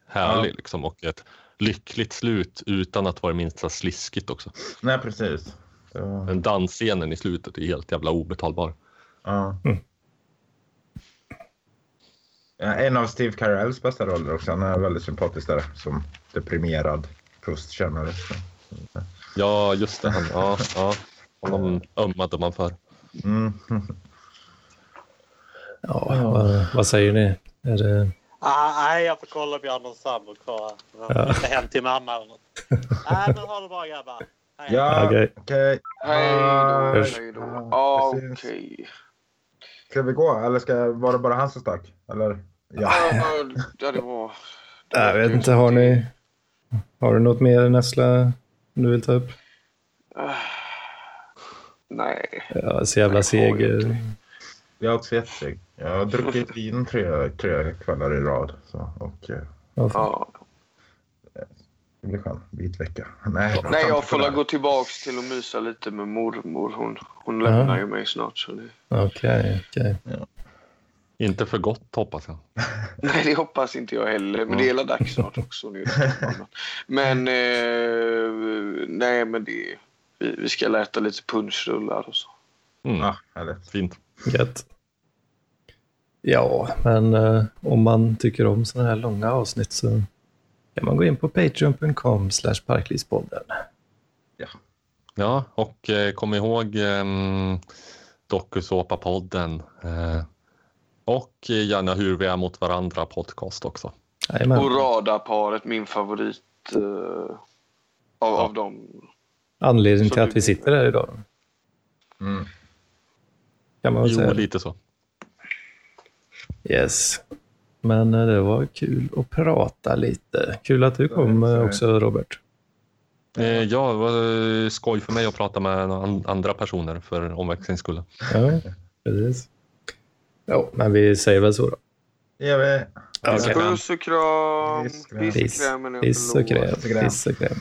härlig Ja. liksom, och ett lyckligt slut utan att vara det minsta sliskigt också. Nej, precis. Så, Den dansscenen i slutet är helt jävla obetalbar. ja. Mm. Ja, En av Steve Carells bästa roller också. Han är väldigt sympatisk där som deprimerad prostkännare. Ja, just det. Han, ja, ja. Honom ömmade man för. Mm. ja, vad, vad säger ni? Är det... Ah, nej, jag får kolla om jag har någon sambo kvar. Jag Ja. hem till mamma eller något. Nej, men ha det bra grabbar. Hej. Ja, Okej. okej. Hej då, hej då. Ja, Okej. precis. Ska vi gå eller ska, var det bara han som stack? Eller? Ja. Ja, det var... Jag vet inte, har ni... Har du något mer Nessla du vill ta upp? Nej. Jag är så jävla Nej, jag har seg. Jag är också jätteseg. Jag har druckit vin tre, tre kvällar i rad. Så, och, eh, Ja. Ja. Det blir skönt. Vit vecka. Nej, Nej, jag får gå tillbaks till att mysa lite med mormor. Hon, hon lämnar ju mig snart. Så det... Okej, okej. Inte för gott hoppas jag. Nej, det hoppas inte jag heller. Men det är hela dags snart också. Nu. Men eh, nej, men det, vi, vi ska äta lite punschrullar och så. Mm, Ja, härligt. Fint. Gött. Ja, men eh, om man tycker om sådana här långa avsnitt så kan man gå in på patreon.com slash parklivspodden. Ja, och eh, kom ihåg eh, Dokusåpa-podden. Eh, och gärna Hur vi är mot varandra podcast också. Jajamän. Och radarparet, min favorit eh, av, av dem. Anledningen Så till du- att vi sitter här idag. Mm. Kan man väl Jo, säga. lite så. Yes. Men eh, det var kul att prata lite. Kul att du kom eh, också Robert. Eh, ja, det var skoj för mig att prata med an- andra personer för omväxlings skull. Ja, precis. Ja, men vi säger väl så då. Det gör vi. Puss och kram. Piss, och kräm. Piss och kräm.